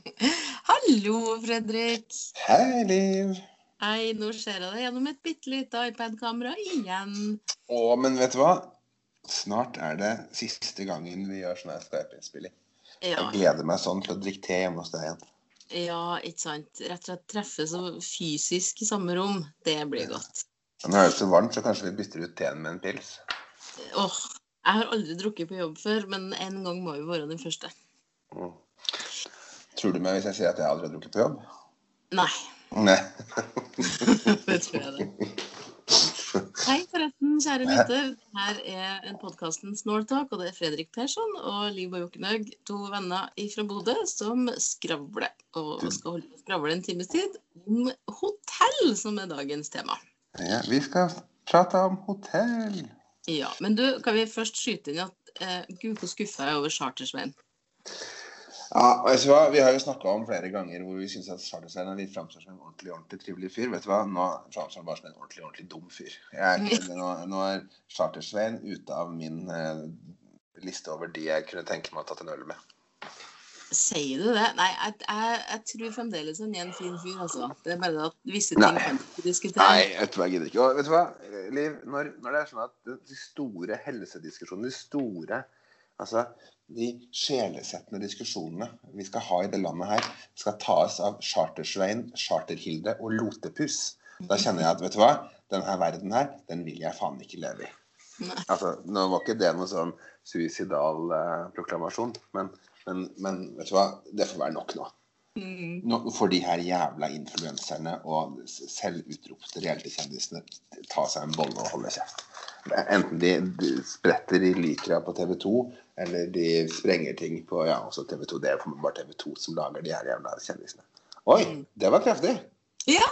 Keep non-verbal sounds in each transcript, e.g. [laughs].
[laughs] Hallo, Fredrik. Hei, Liv. Hei, nå ser jeg deg gjennom et bitte lite iPad-kamera igjen. Å, men vet du hva? Snart er det siste gangen vi gjør sånn her Skype-innspilling. Ja, Jeg gleder meg sånn til å drikke te hjemme hos deg igjen. ja, ikke sant. Rett og slett treffes så fysisk i samme rom. Det blir godt. Nå er det så varmt, så kanskje vi bytter ut teen med en pils. Åh, jeg har aldri drukket på jobb før, men en gang må jo være den første. Tror du meg hvis jeg sier at jeg aldri har drukket på jobb? Nei, Nei. [laughs] det tror jeg det. Hei, forresten, kjære lytter. Her er en podkasten Snortalk, og det er Fredrik Persson og Liv og Jokenhaug, to venner fra Bodø, som skravler. Og skal holde på å skravle en times tid om hotell, som er dagens tema. Ja, vi skal prate om hotell. Ja, Men du, kan vi først skyte inn at eh, gud, hvor skuffa jeg er over Chartersveien. Ja, vet du hva? Vi har jo snakka om flere ganger hvor vi syns at Chartersveien er litt framstår som en ordentlig ordentlig trivelig fyr. Vet du hva? Nå framstår han bare som en ordentlig ordentlig dum fyr. Jeg, nå, nå er Chartersveien ute av min eh, liste over de jeg kunne tenke meg å tatt en øl med. Sier du det? Nei, jeg, jeg, jeg tror fremdeles han er en fin fyr, altså. Det er bare at visse Nei. ting kan vi ikke diskutere. Nei, vet du hva, jeg gidder ikke. Og vet du hva, Liv, når, når det er sånn at de store helsediskusjonene, de store Altså, de sjelesettende diskusjonene vi skal ha i det landet her, skal tas av Chartersvein, Charterhilde og Lotepus. Da kjenner jeg at, vet du hva, denne verden her, den vil jeg faen ikke leve i. Altså, nå var ikke det noen sånn suicidal eh, proklamasjon, men, men, men vet du hva, det får være nok nå. Mm. Nå får de her jævla influenserne og selvutropte reality-kjendisene ta seg en bolle og holde kjeft. Enten de, de spretter i Lykra på TV 2, eller de sprenger ting på ja, også TV 2. Det er bare TV 2 som lager de her jævla kjendisene. Oi, Mm. det var kraftig! Ja.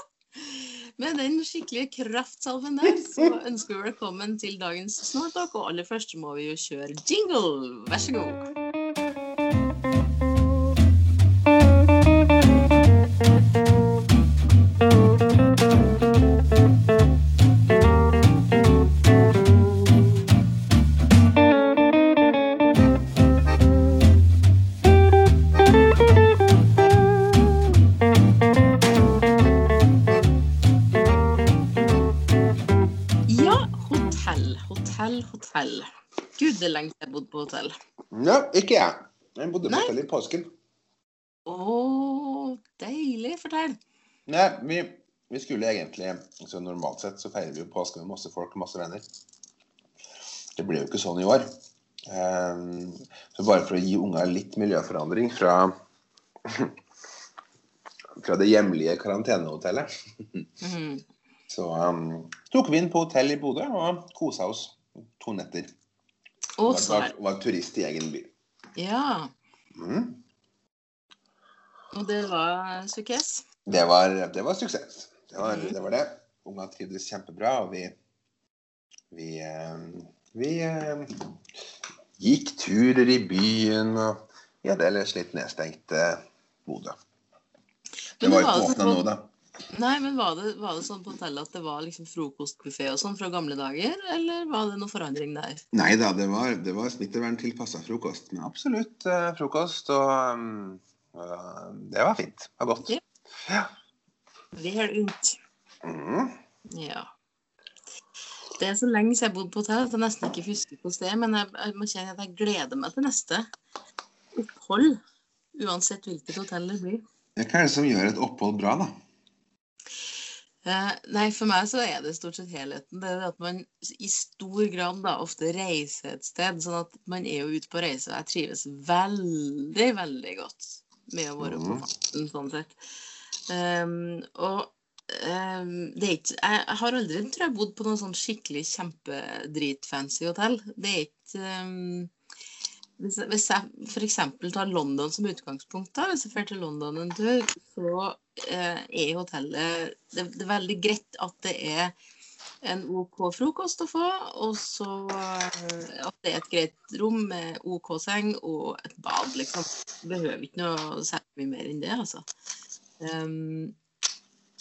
Med den skikkelige kraftsalven der, så [laughs] ønsker vi velkommen til dagens Snortalk. Og aller først må vi jo kjøre jingle. Vær så god. Hotell. Ja, ikke jeg. Jeg bodde på hotell i påsken. Å, deilig. Fortell. Nei, vi, vi skulle egentlig så Normalt sett så feirer vi jo påske med masse folk og masse venner. Det ble jo ikke sånn i år. Um, så bare for å gi unga litt miljøforandring fra [laughs] fra det hjemlige karantenehotellet, Mm. [laughs] så um, tok vi inn på hotell i Bodø og kosa oss to netter. Å, Var, så var, var turist i egen by. Ja. Mm. Og det var suksess? Det, var, det var suksess. Det var mm. det. Var det. Unga trivdes kjempebra, og vi vi, eh, vi eh, gikk turer i byen og vi hadde ellers litt nedstengt eh, Bodø. Det var jo ikke åpna nå, da. Nei, men var det, var det sånn på hotellet at det var liksom frokostbuffé og sånn fra gamle dager, eller var det noe forandring der? Nei da, det var, det var smitteverntilpassa frokost. Men absolutt eh, frokost, og um, eh, det var fint. Det var godt. Ja. Unt. Mm. Ja. Det er så lenge siden jeg bodd på hotell at jeg nesten ikke husker hvordan det er, men jeg, jeg må kjenne at jeg gleder meg til neste opphold. Uansett hvilket hotell det blir. Hva er det som gjør et opphold bra, da? Eh, nei, for meg så er det stort sett helheten. Det er at man i stor grad da ofte reiser et sted. Sånn at man er jo ute på reise, og jeg trives veldig, veldig godt med å være på Mhm. farten, sånn sett. Um, og um, det er ikke Jeg jeg har aldri tror jeg, bodd på noe sånn skikkelig kjempedritfancy hotell. Det er ikke um, hvis, hvis jeg f.eks. tar London som utgangspunkt, da, hvis jeg drar til London en tur, så eh, er hotellet det, det er veldig greit at det er en OK frokost å få, og så eh, at det er et greit rom med OK seng og et bad, liksom. Behøver ikke noe særlig mye mer enn det, altså. Um,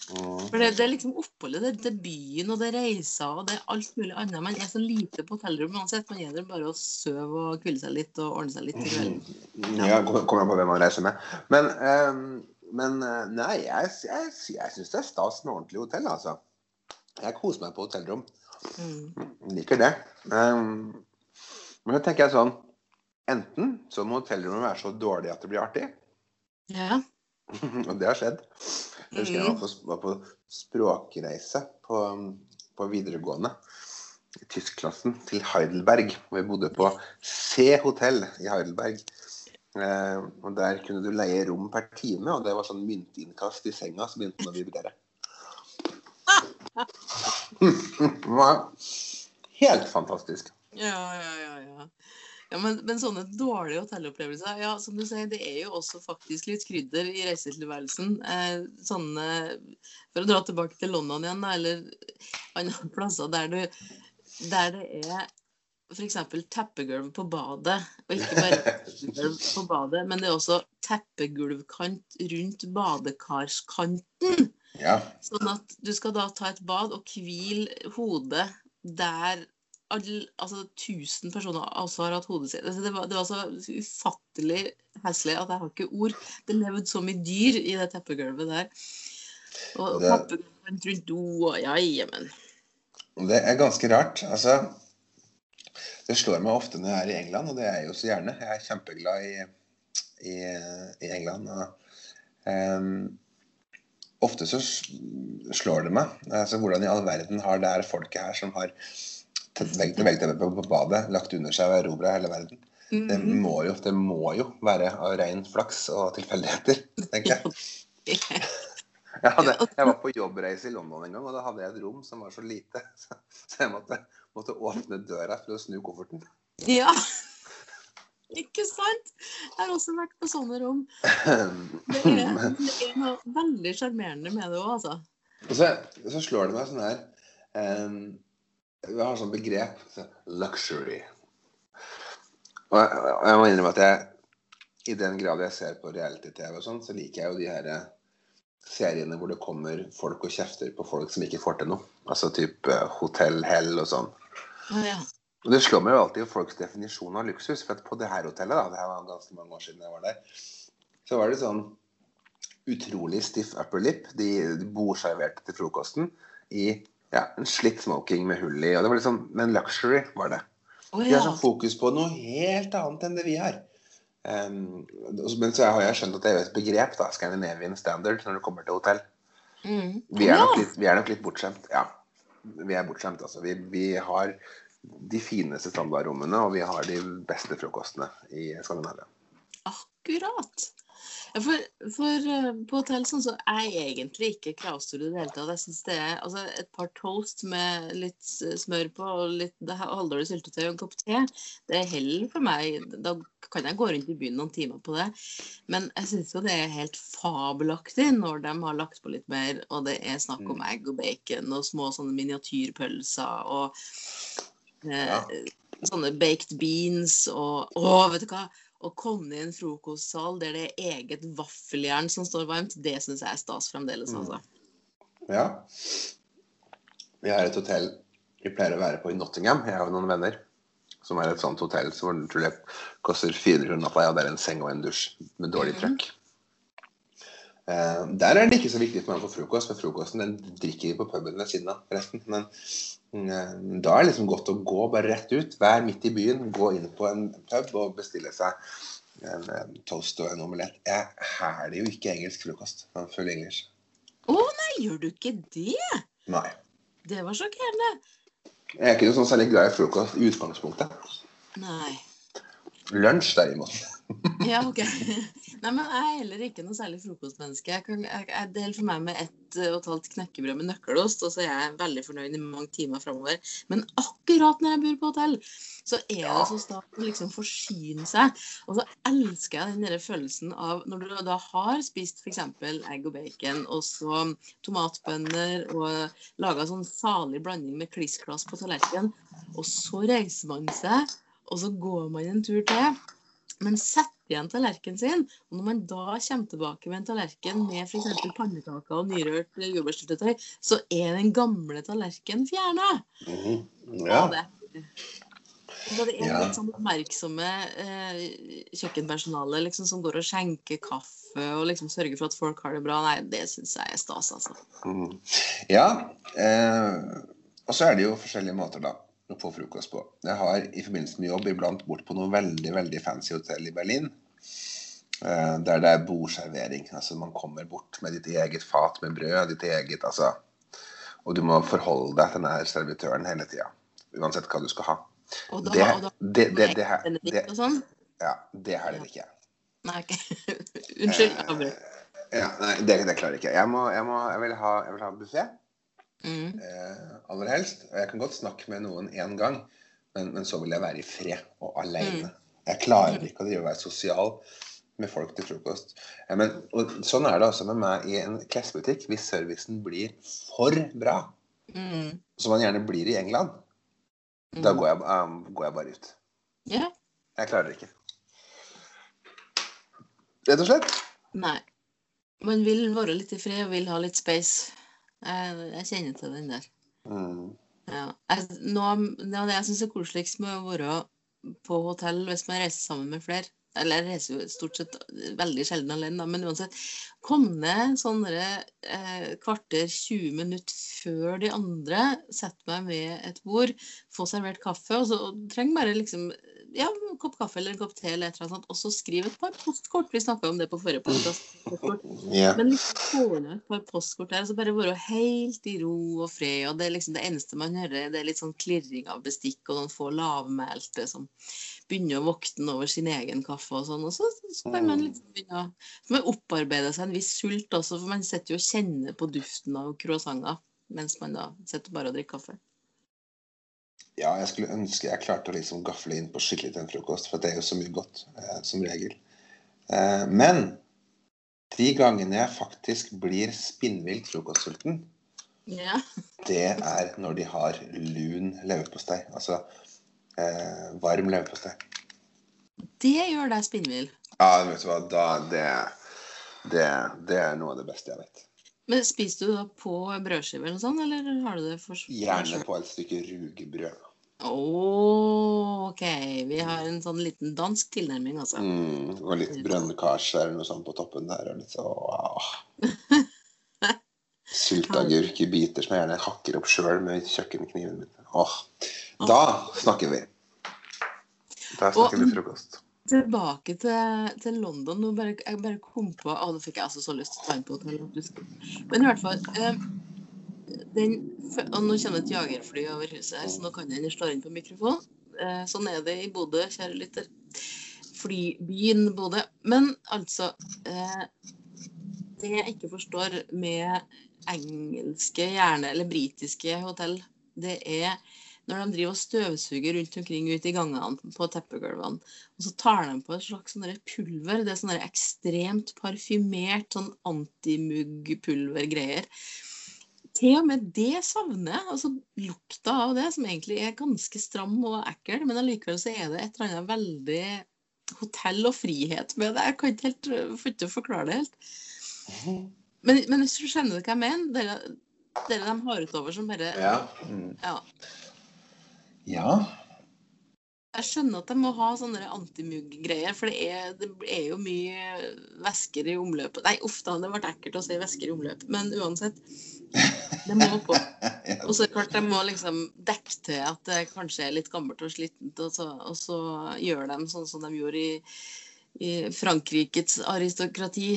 Mm. For det, det er liksom oppholdet, det, det er byen og det er reiser og det er alt mulig annet. Man er så lite på hotellrom uansett. Man er der bare å sove og hvile seg litt og ordne seg litt til kvelden. Ja, kommer an på hvem man reiser med. Men, ehm, men eh, nei, jeg, jeg, jeg syns det er stas med ordentlig hotell, altså. Jeg koser meg på hotellrom. Mm. Liker det. Ehm, men så tenker jeg sånn Enten så må hotellrommet være så dårlig at det blir artig. Ja. [laughs] Og det har skjedd. Jeg husker jeg var på, var på språkreise på, på videregående. I tyskklassen til Heidelberg. Og vi bodde på C-hotell i Heidelberg. Eh, og Der kunne du leie rom per time, og det var sånn myntinnkast i senga som begynte å vibrere. Det var helt fantastisk. Ja, ja, ja. ja. ja men, men sånne dårlige hotellopplevelser, ja, som du sier, det er jo også faktisk litt krydder i reisetilværelsen. Eh, sånne For å dra tilbake til London igjen, eller andre plasser der du Der det er f.eks. teppegulv på badet, og ikke bare teppegulv på badet, men det er også teppegulvkant rundt badekarskanten. Ja. Sånn at du skal da ta et bad og hvile hodet der all, altså 1000 personer også har hatt hodet sitt. Altså det, var, det var så ufattelig heslig at jeg har ikke ord. Det levde så mye dyr i det teppegulvet der. Og Det- teppegulvet rundt do og ja. Det er ganske rart. Altså, det slår meg ofte når jeg er i England, og det er jeg jo så gjerne. Jeg er kjempeglad i, i, i England. Og, um, ofte så slår det meg altså, hvordan i all verden har det her folket her som har veggteppet på, på badet, lagt under seg og erobra hele verden. Det Mhm. må, jo, det må jo være av ren flaks og tilfeldigheter, tenker jeg. Jeg, hadde, jeg var på jobbreise i London en gang, og da hadde jeg et rom som var så lite. [laughs] Så, så jeg måtte, måtte åpne døra for å snu kofferten. Ja. Ikke sant? Jeg har også vært på sånne rom. [clears throat] Det er, det er noe veldig sjarmerende med det òg, altså. Og så, så slår det meg sånn her um, Vi har sånn begrep så, luxury. Og jeg, og jeg må innrømme at jeg i den grad jeg ser på reality-TV og sånn, så liker jeg jo de her eh, seriene hvor det kommer folk og kjefter på folk som ikke får til noe. Altså type Hotell Hell og sånn. Ja. Og Det slår meg jo alltid folks definisjon av luksus. For at på det her hotellet, da, det her var ganske mange år siden jeg var der, så var det sånn utrolig stiff upper lip. De, de bordserverte til frokosten i ja, en slitt smoking med hull i. og det var liksom, Men luxury var det. Å, De har sånn fokus på noe helt annet enn det vi har. Um, men så har jeg skjønt at det er et begrep, da, Scandinavian standard, når du kommer til hotell. Mm. Vi er, litt, vi er nok litt bortskjemt. Ja. Vi er bortskjemt, altså. Vi, vi har de fineste standardrommene, og vi har de beste frokostene i Skandinavia. Akkurat. For, for eh, på hotell sånn så er jeg egentlig ikke kravstor i det hele tatt. Jeg synes det er altså, et par toast med litt smør på og litt halvdårlig syltetøy og en kopp te. Det er heller for meg. Da kan jeg gå rundt i byen noen timer på det. Men jeg syns jo det er helt fabelaktig når de har lagt på litt mer, og det er snakk om egg og bacon og små sånne miniatyrpølser og eh, Ja. sånne baked beans og Å, vet du hva? Å komme i en frokostsal der det er eget vaffeljern som står varmt, det syns jeg er stas fremdeles, Mm. altså. Ja. Vi har et hotell vi pleier å være på i Nottingham, jeg og noen venner. Som er et sånt hotell som tror jeg koster 400 kroner natta, Ja, det er en seng og en dusj med dårlig Mhm. trøkk. Uh, der er det ikke så viktig for meg å få frokost, for frokosten den drikker vi på puben ved siden av resten. Men da er det liksom godt å gå bare rett ut, vær midt i byen, gå inn på en pub og bestille seg en, eh, toast og en omelett. Jeg hæler jo ikke engelsk frokost. I'm full oh, Nei, gjør du ikke det? Nei. Det var sjokkerende. Jeg er ikke noe sånn særlig glad i frokost i utgangspunktet. Nei. Lunsj derimot. Ja, OK. [laughs] Nei, men jeg er heller ikke noe særlig frokostmenneske. Jeg, kan, jeg, jeg deler for meg med ett og et halvt knekkebrød med nøkkelost, og så er jeg veldig fornøyd i mange timer framover. Men akkurat når jeg bor på hotell, så er det så stas å liksom forsyne seg. Og så elsker jeg den der følelsen av når du da har spist f.eks. egg og bacon, og så tomatbønner, og laga sånn salig blanding med kliss-klass på tallerkenen, og så reiser man seg, og så går man en tur til. Men sett igjen tallerkenen sin. Og når man da kommer tilbake med en tallerken med f.eks. pannekaker og nyrørt jordbærsyltetøy, så er den gamle tallerkenen fjerna. Mm, Ja. Og det og det er Ja. litt sånn oppmerksomme eh, kjøkkenpersonale liksom, som går og skjenker kaffe og liksom sørger for at folk har det bra. Nei, det syns jeg er stas, altså. Mm. Ja. Eh, og så er det jo forskjellige måter da å få frokost på. Jeg har i forbindelse med jobb iblant bort på noe veldig veldig fancy hotell i Berlin. Eh, der det er bordservering. Altså man kommer bort med ditt eget fat med brød, ditt eget altså Og du må forholde deg til denne servitøren hele tida. Uansett hva du skal ha. Og da, Det, og da det, det, det, her- det, sånn. ja, det her er det ikke. Nei. [laughs] Unnskyld. jeg avbrøt. Ja, nei, det, det klarer jeg ikke. Jeg, må, jeg, må, jeg vil ha, jeg vil ha buffé. Mm. Eh, aller helst. Og jeg kan godt snakke med noen én gang, men, men så vil jeg være i fred og alene. Jeg klarer ikke å drive og være sosial med folk til frokost. Ja, men, og sånn er det også med meg i en klesbutikk. Hvis servicen blir for bra, Mm. som man gjerne blir i England, Mm. da går jeg, um, går jeg bare ut. Ja. Jeg klarer det ikke. Rett og slett. Nei. Man vil være litt i fred og vil ha litt space. Jeg, jeg kjenner til den der. Mm. Ja. Jeg, noe, noe av det jeg syns er koseligst med å være på hotell hvis man reiser sammen med flere Eller jeg reiser jo stort sett veldig sjelden alene, da, men uansett. Kom ned sånne eh, kvarter, 20 minutter før de andre. Sett meg med et bord, få servert kaffe, og så og trenger bare liksom ja, en kopp kaffe eller en kopp te eller et eller annet sånt, og så skriv et par postkort. Vi snakka om det på forrige podkast. Yeah. Men liksom få ned et par postkort der, og så bare være helt i ro og fred. Og det er liksom det eneste man hører, det er litt sånn klirring av bestikk og noen få lavmælte som begynner å vokte over sin egen kaffe og sånn. Og så, så kan man liksom begynne å så man opparbeider seg en viss sult også, for man sitter jo og kjenner på duften av croissanter mens man da sitter bare og drikker kaffe. Ja, jeg skulle ønske jeg klarte å liksom gafle inn på skikkelig til en frokost, for det er jo så mye godt, eh, som regel. Eh, men de gangene jeg faktisk blir spinnvilt frokostsulten, Ja. [laughs] det er når de har lun leverpostei. Altså eh, varm leverpostei. Det gjør deg spinnvill. Ja, vet du hva, da det, det, det er noe av det beste jeg vet. Men spiser du da på brødskive eller sånt, eller har du det for Gjerne på et stykke rugebrød. Å, OK. Vi har en sånn liten dansk tilnærming, altså. Mm, og litt brønnkarse eller noe sånt på toppen der. Og litt så, wow. [laughs] Sylteagurk i biter som jeg gjerne hakker opp sjøl med kjøkkenkniven min. Åh, Da snakker vi. Da snakker vi frokost. Tilbake til, til London. Nå bare, jeg bare kom på Å, nå fikk jeg altså så lyst til å ta inn på hotellet. Men i hvert fall eh, den, Og nå kommer et jagerfly over huset her, så nå kan jeg slå inn på mikrofon. Eh, sånn er det i Bodø, kjære lytter. Flybyen Bodø. Men altså eh, Det jeg ikke forstår med engelske, gjerne, eller britiske hotell, det er når de driver og støvsuger rundt omkring ute i gangene på teppegulvene. Og så tar de på et slags sånn pulver. Det er sånn ekstremt parfymert sånn antimugg-pulvergreier. Til og med det savner jeg. Altså lukta av det, som egentlig er ganske stram og ekkel, men allikevel så er det et eller annet veldig hotell og frihet med det. Jeg kan ikke helt får ikke forklare det helt. Men, men hvis du skjønner hva jeg mener? Dere, dere de har utover som bare Ja. Ja. ja. Jeg skjønner at de må ha sånne antimugg-greier, for det er, det er jo mye væsker i omløpet. Nei, uff da, det ble ekkelt å si væsker i omløp, men uansett. [laughs] Det må på. [laughs] Og så er det klart de må liksom dekke til at det kanskje er litt gammelt og slitent, og så, og så gjør de sånn som de gjorde i, i Frankrikes aristokrati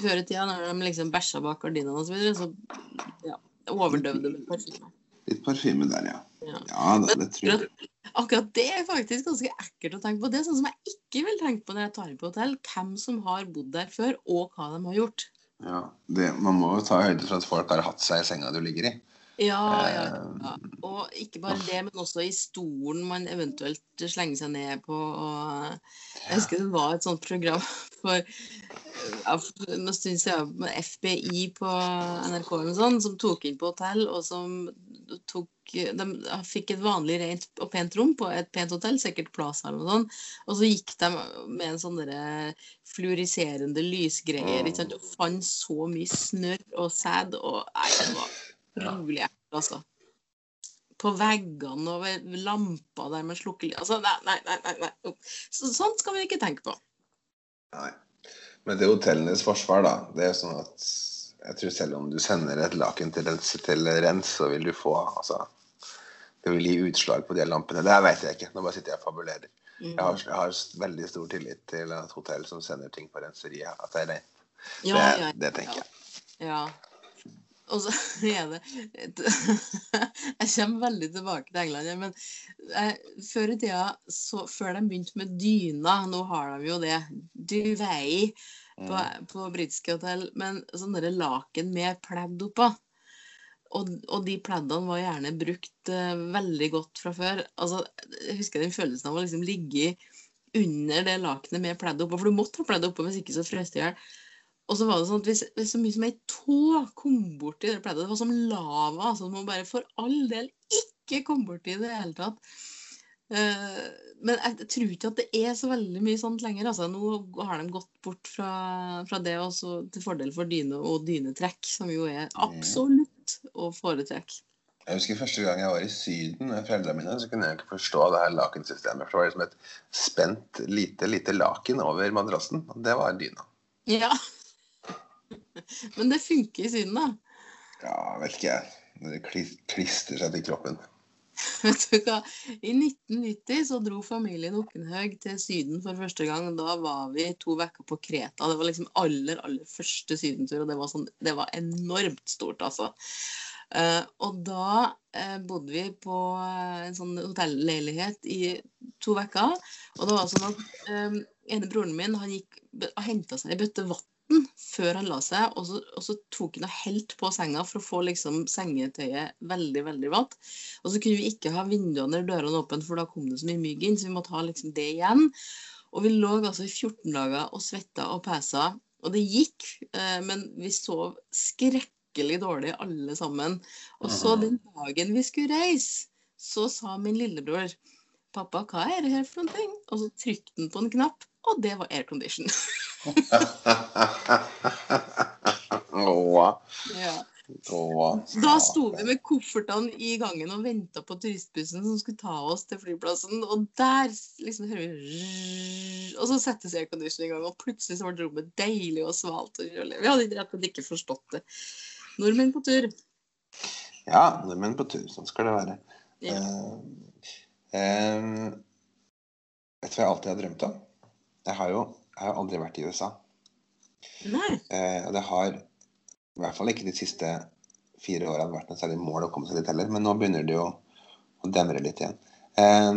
før i tida, når de liksom bæsja bak gardinene og så videre, så ja, overdøvde med parfyme. Litt parfyme der, ja. Ja. Ja da, det tror jeg. Akkurat det er faktisk ganske ekkelt å tenke på. Det er sånn som jeg ikke vil tenke på når jeg tar inn på hotell. Hvem som har bodd der før, og hva de har gjort. Ja, det, man må jo ta høyde for at folk har hatt seg i senga du ligger i. Ja, ja, ja. Og ikke bare det, men også i stolen man eventuelt slenger seg ned på. Og jeg husker det var et sånt program [laughs] for ja, syns jeg med FBI på NRK eller sånn, som tok inn på hotell, og som tok De fikk et vanlig rent og pent rom på et pent hotell, sikkert Plaza eller noe sånt. Og så gikk de med en sånn derre fluoriserende lysgreier ikke sant? og fant så mye snørr og sæd og Nei, det var rolig ekkelt, altså. På veggene og ved lamper der man slukker Altså, nei, nei. nei, nei. Så, sånt skal vi ikke tenke på. Nei. Men til hotellenes forsvar, da. Det er sånn at jeg tror selv om du sender et laken til til rens så vil du få altså, Det vil gi utslag på de lampene. Det vet jeg ikke. Nå bare sitter jeg og fabulerer. Jeg, har, jeg har veldig stor tillit til et hotell som sender ting på renseriet, at det er rent. Ja, det, ja, det tenker jeg. Ja. Og så [laughs] er det [laughs] Jeg kommer veldig tilbake til England, men eh, før i tida, så, før de begynte med dyna Nå har de jo det. Duvei på, på britiske hotell, men sånne laken med pledd oppå. Og, og de pleddene var gjerne brukt uh, veldig godt fra før. Altså, jeg husker den følelsen av å liksom ligge under det lakenet med pledd oppå, for du måtte ha pledd oppå, hvis ikke så frøs du i hjel. Og så var det sånn at hvis, hvis så mye som ei tå kom borti det pleddet, det var som lava, altså må bare for all del ikke komme borti det i det hele tatt. Eh, men jeg tror ikke at det er så veldig mye sånt lenger. Altså, nå har de gått bort fra, fra det også til fordel for dyne og dynetrekk, som jo er absolutt å foretrekke. Jeg husker første gang jeg var i Syden med foreldrene mine, så kunne jeg ikke forstå det her lakensystemet. For det var liksom et spent, lite, lite laken over madrassen. og Det var dyna. Ja. [laughs] Men det funker i Syden, da. Ja, vet ikke jeg. Det klis- klistrer seg til kroppen. [laughs] Vet du hva? I 1990 så dro familien Okkenhaug til Syden for første gang. Da var vi to uker på Kreta. Det var liksom aller, aller første sydentur, og det var, sånn, det var enormt stort, altså. Uh, og da uh, bodde vi på uh, en sånn hotelleilighet i to uker. Og det var sånn at um, ene broren min han gikk og henta seg ei bøtte vann før han la seg, og så, og så tok han og helt på senga for å få liksom sengetøyet veldig veldig vått. Og så kunne vi ikke ha vinduene eller dørene åpne, for da kom det så mye mygg inn, så vi måtte ha liksom det igjen. Og vi lå altså i 14 dager og svetta og pesa, og det gikk, eh, men vi sov skrekkelig dårlig alle sammen. Og så den dagen vi skulle reise, så sa min lillebror Pappa, hva er det her for noe? Og så trykte han på en knapp, og det var aircondition. [laughs] [laughs] Ja. Da sto vi med koffertene i gangen og venta på turistbussen som skulle ta oss til flyplassen. Og der liksom hører vi Og så settes aircondition i gang, og plutselig så ble rommet deilig og svalt. og. Vi hadde ikke rett og slett ikke forstått det. Nordmenn på tur. Ja, nordmenn på tur. Sånn skal det være. Ja. Uh, eh, vet du hva jeg alltid har drømt om? Jeg har jo jeg har aldri vært i USA. Nei. Eh, og det har i hvert fall ikke de siste fire årene vært noe særlig mål å komme seg dit heller. Men nå begynner det jo å demre litt igjen. Eh,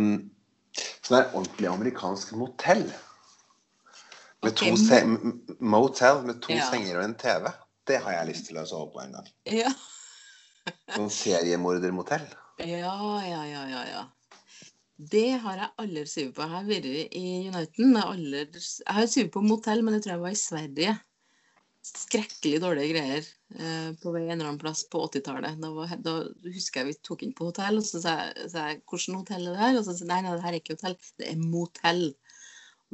sånn der ordentlig amerikansk motell. Med Ok, to mo- se motel med to Ja. senger og en TV. Det har jeg lyst til å sove på en gang. Ja. Sånn seriemordermotell. Ja, ja, ja, ja, ja. Det har jeg aldri sovet på. Jeg har vært i Uniten. Jeg aldri- jeg har sovet på motell, men det tror jeg var i Sverige. Skrekkelig dårlige greier eh, på en eller annen plass på 80-tallet. Da, var- da husker jeg vi tok inn på hotell, og så sa jeg, sa jeg hvordan hotell er det her? Og så sa jeg nei, nei, det her er ikke hotell, det er motell.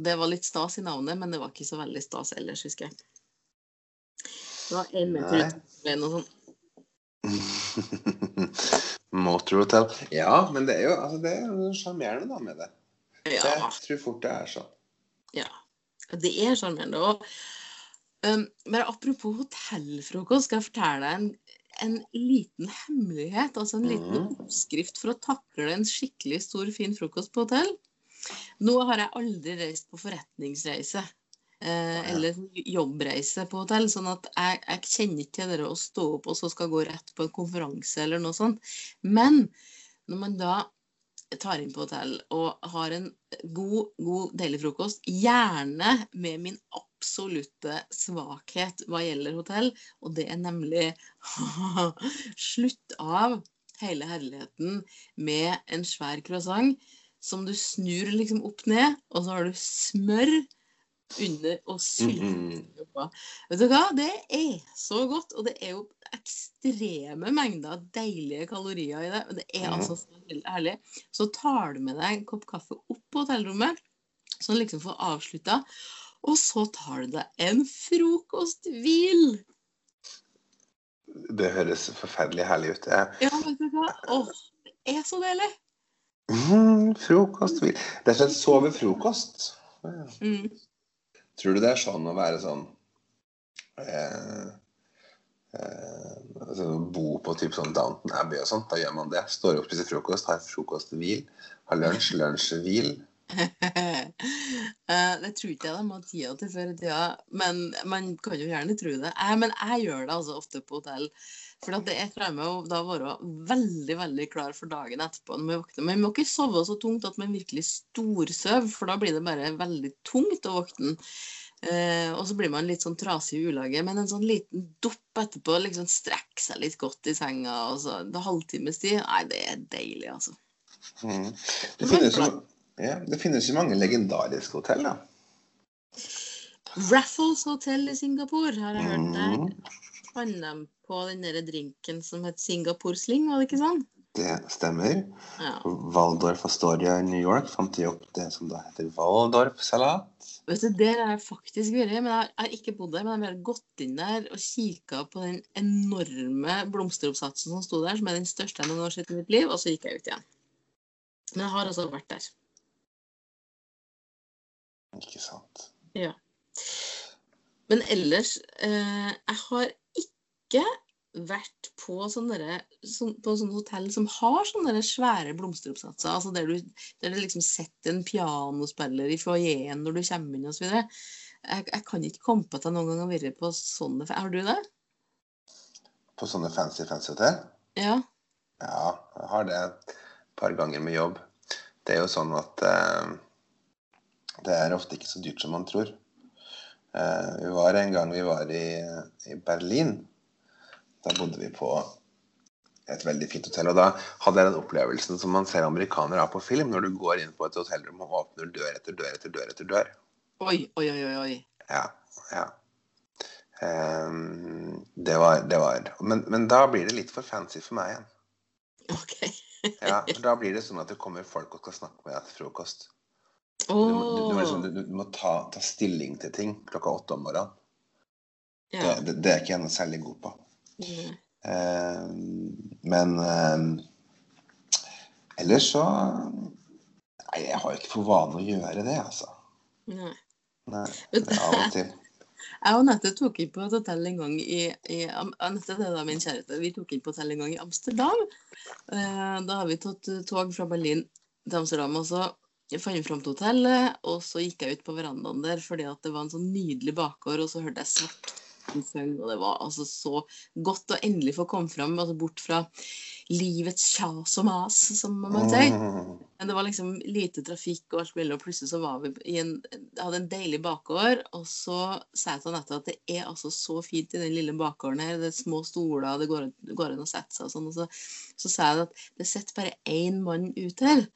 Det var litt stas i navnet, men det var ikke så veldig stas ellers, husker jeg. Det var en meter noe sånt. [laughs] Motorhotel. Ja, men det er jo altså, det er sjarmerende da med det. Ja. Jeg tror fort det er sånn. Ja, det er sjarmerende. Og um, bare apropos hotellfrokost, skal jeg fortelle deg en, en liten hemmelighet. Altså en liten mm. oppskrift for å takle en skikkelig stor, fin frokost på hotell. Nå har jeg aldri reist på forretningsreise. Eh, eller jobbreise på hotell. sånn at jeg, jeg kjenner ikke til det å stå opp og så skal gå rett på en konferanse eller noe sånt. Men når man da tar inn på hotell og har en god, god deilig frokost, gjerne med min absolutte svakhet hva gjelder hotell, og det er nemlig [laughs] slutt av hele herligheten med en svær croissant som du snur liksom opp ned, og så har du smør under og sylte Mhm. Vet du hva? Det er så godt. Og det er jo ekstreme mengder deilige kalorier i det. Og det er Mhm. altså så herlig. Så tar du med deg en kopp kaffe opp på hotellrommet, sånn liksom får avslutta. Og så tar du deg en frokosthvil. Det høres forferdelig herlig ut. Jeg, Ja, vet du hva? Åh, det er så deilig. mm, [laughs] frokosthvil. Det er og slett sove. Ja. Mm. Tror du det er sånn å være sånn eh, eh, altså, Bo på typ sånn Downton Abbey og sånt. Da gjør man det. Står opp, spiser frokost, har frokost, hvil. Har lunsj, lunsjhvil. Eh, [laughs] det tror ikke jeg de har tida til før i tida, men man kan jo gjerne tro det. Jeg, men jeg gjør det altså ofte på hotell. For det er jeg meg å da være veldig veldig klar for dagen etterpå. når man våkner. Men man må ikke sove så tungt at man virkelig storsover, for da blir det bare veldig tungt å våkne. Eh, og så blir man litt sånn trasig i ulaget. Men en sånn liten dupp etterpå, liksom strekke seg litt godt i senga, og så det halvtimes tid, nei, det er deilig, altså. Mm. Det, finnes jo, ja, det finnes jo mange legendariske hotell, da. Raffles Hotel i Singapore har jeg hørt der. Mm, Fant de på den der drinken som het Singapore Sling, var det ikke sånn? det stemmer. Ja. Waldorf Astoria i New York fant de opp det som da heter Waldorf-salat. Vet du, Der har jeg faktisk vært, men jeg har- ikke bodd der. Men jeg har bare gått inn der og kikka på den enorme blomsteroppsatsen som sto der, som er den største jeg noen har sett i mitt liv, og så gikk jeg ut igjen. Men jeg har altså vært der. Ikke sant. Ja. Men ellers eh, Jeg har ikke vært på sånne, sånn, på sånne hotell som har sånne svære blomsteroppsatser. Altså der du, der du liksom setter en pianospiller i foajeen når du kommer inn osv. Jeg, jeg kan ikke komme på at jeg noen gang har vært på sånne Har du det? På sånne fancy, fancy hotell? Ja. Ja, jeg har det et par ganger med jobb. Det er jo sånn at eh, det er ofte ikke så dyrt som man tror. Eh, vi var en gang vi var i, i Berlin. Da bodde vi på et veldig fint hotell. Og da hadde jeg den opplevelsen som man ser amerikanere ha på film, når du går inn på et hotellrom og åpner dør etter dør etter dør etter dør. Oi, oi, oi. oi. Ja. ja. Um, det var, det var men, men da blir det litt for fancy for meg igjen. OK. Ja, [laughs] for Da blir det sånn at det kommer folk og skal snakke med deg til frokost. Du, må- du, du, liksom- du, du må ta, ta stilling til ting klokka åtte om morgenen. Det, Ja. det, det er ikke jeg noe særlig god på. Mm. Ehm, men ehm, ellers så Nei, jeg har ikke for vane å gjøre det, altså. Nei. Nei, det er av og til. [laughs] Jeg og Nette tok inn på et hotell en gang i, i Am- Nette, det er da min kjæreste. Vi tok inn på hotell en gang i Amsterdam. Eh, Da har vi tatt tog fra Berlin til Amsterdam. og så fant vi fram til hotellet, og så gikk jeg ut på verandaen der fordi at det var en sånn nydelig bakgård, og så hørte jeg svart sang, og det var altså så godt å endelig få komme fram, altså bort fra livets kjas og mas, som man sier. Mm. Men det var liksom lite trafikk og alt mulig, og plutselig så var vi i en, hadde en deilig bakgård. Og så sa jeg til Anette at det er altså så fint i den lille bakgården her. Det er små stoler, det går, går an å sette seg og sånn. Og så, så sa jeg at det sitter bare én mann ute her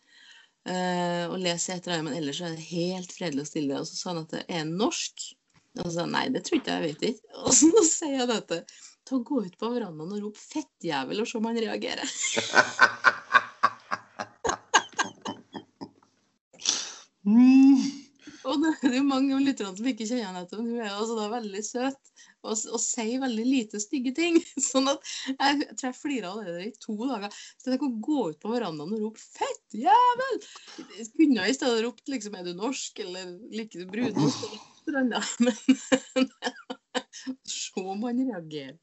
eh, og leser etter men ellers er det helt fredelig og stille. Og så sa han at det er norsk. Og så sa han nei, det tror ikke jeg, vet ikke. Og så [laughs] sier han dette. Ta Gå ut på verandaen og rop 'fettjævel' og se om han reagerer. [laughs] Mm. Og [laughs] det er jo mange av lytterne som ikke kjenner henne, men hun er altså da veldig søt og, og sier veldig lite stygge ting. [laughs] Sånn at jeg, jeg tror jeg flirer av det i to dager. Så jeg kan gå ut på verandaen og rope 'fett jævel'! Jeg kunne i stedet ropt liksom 'er du norsk', eller 'liker du brunost'. [laughs] Men se om han reagerer.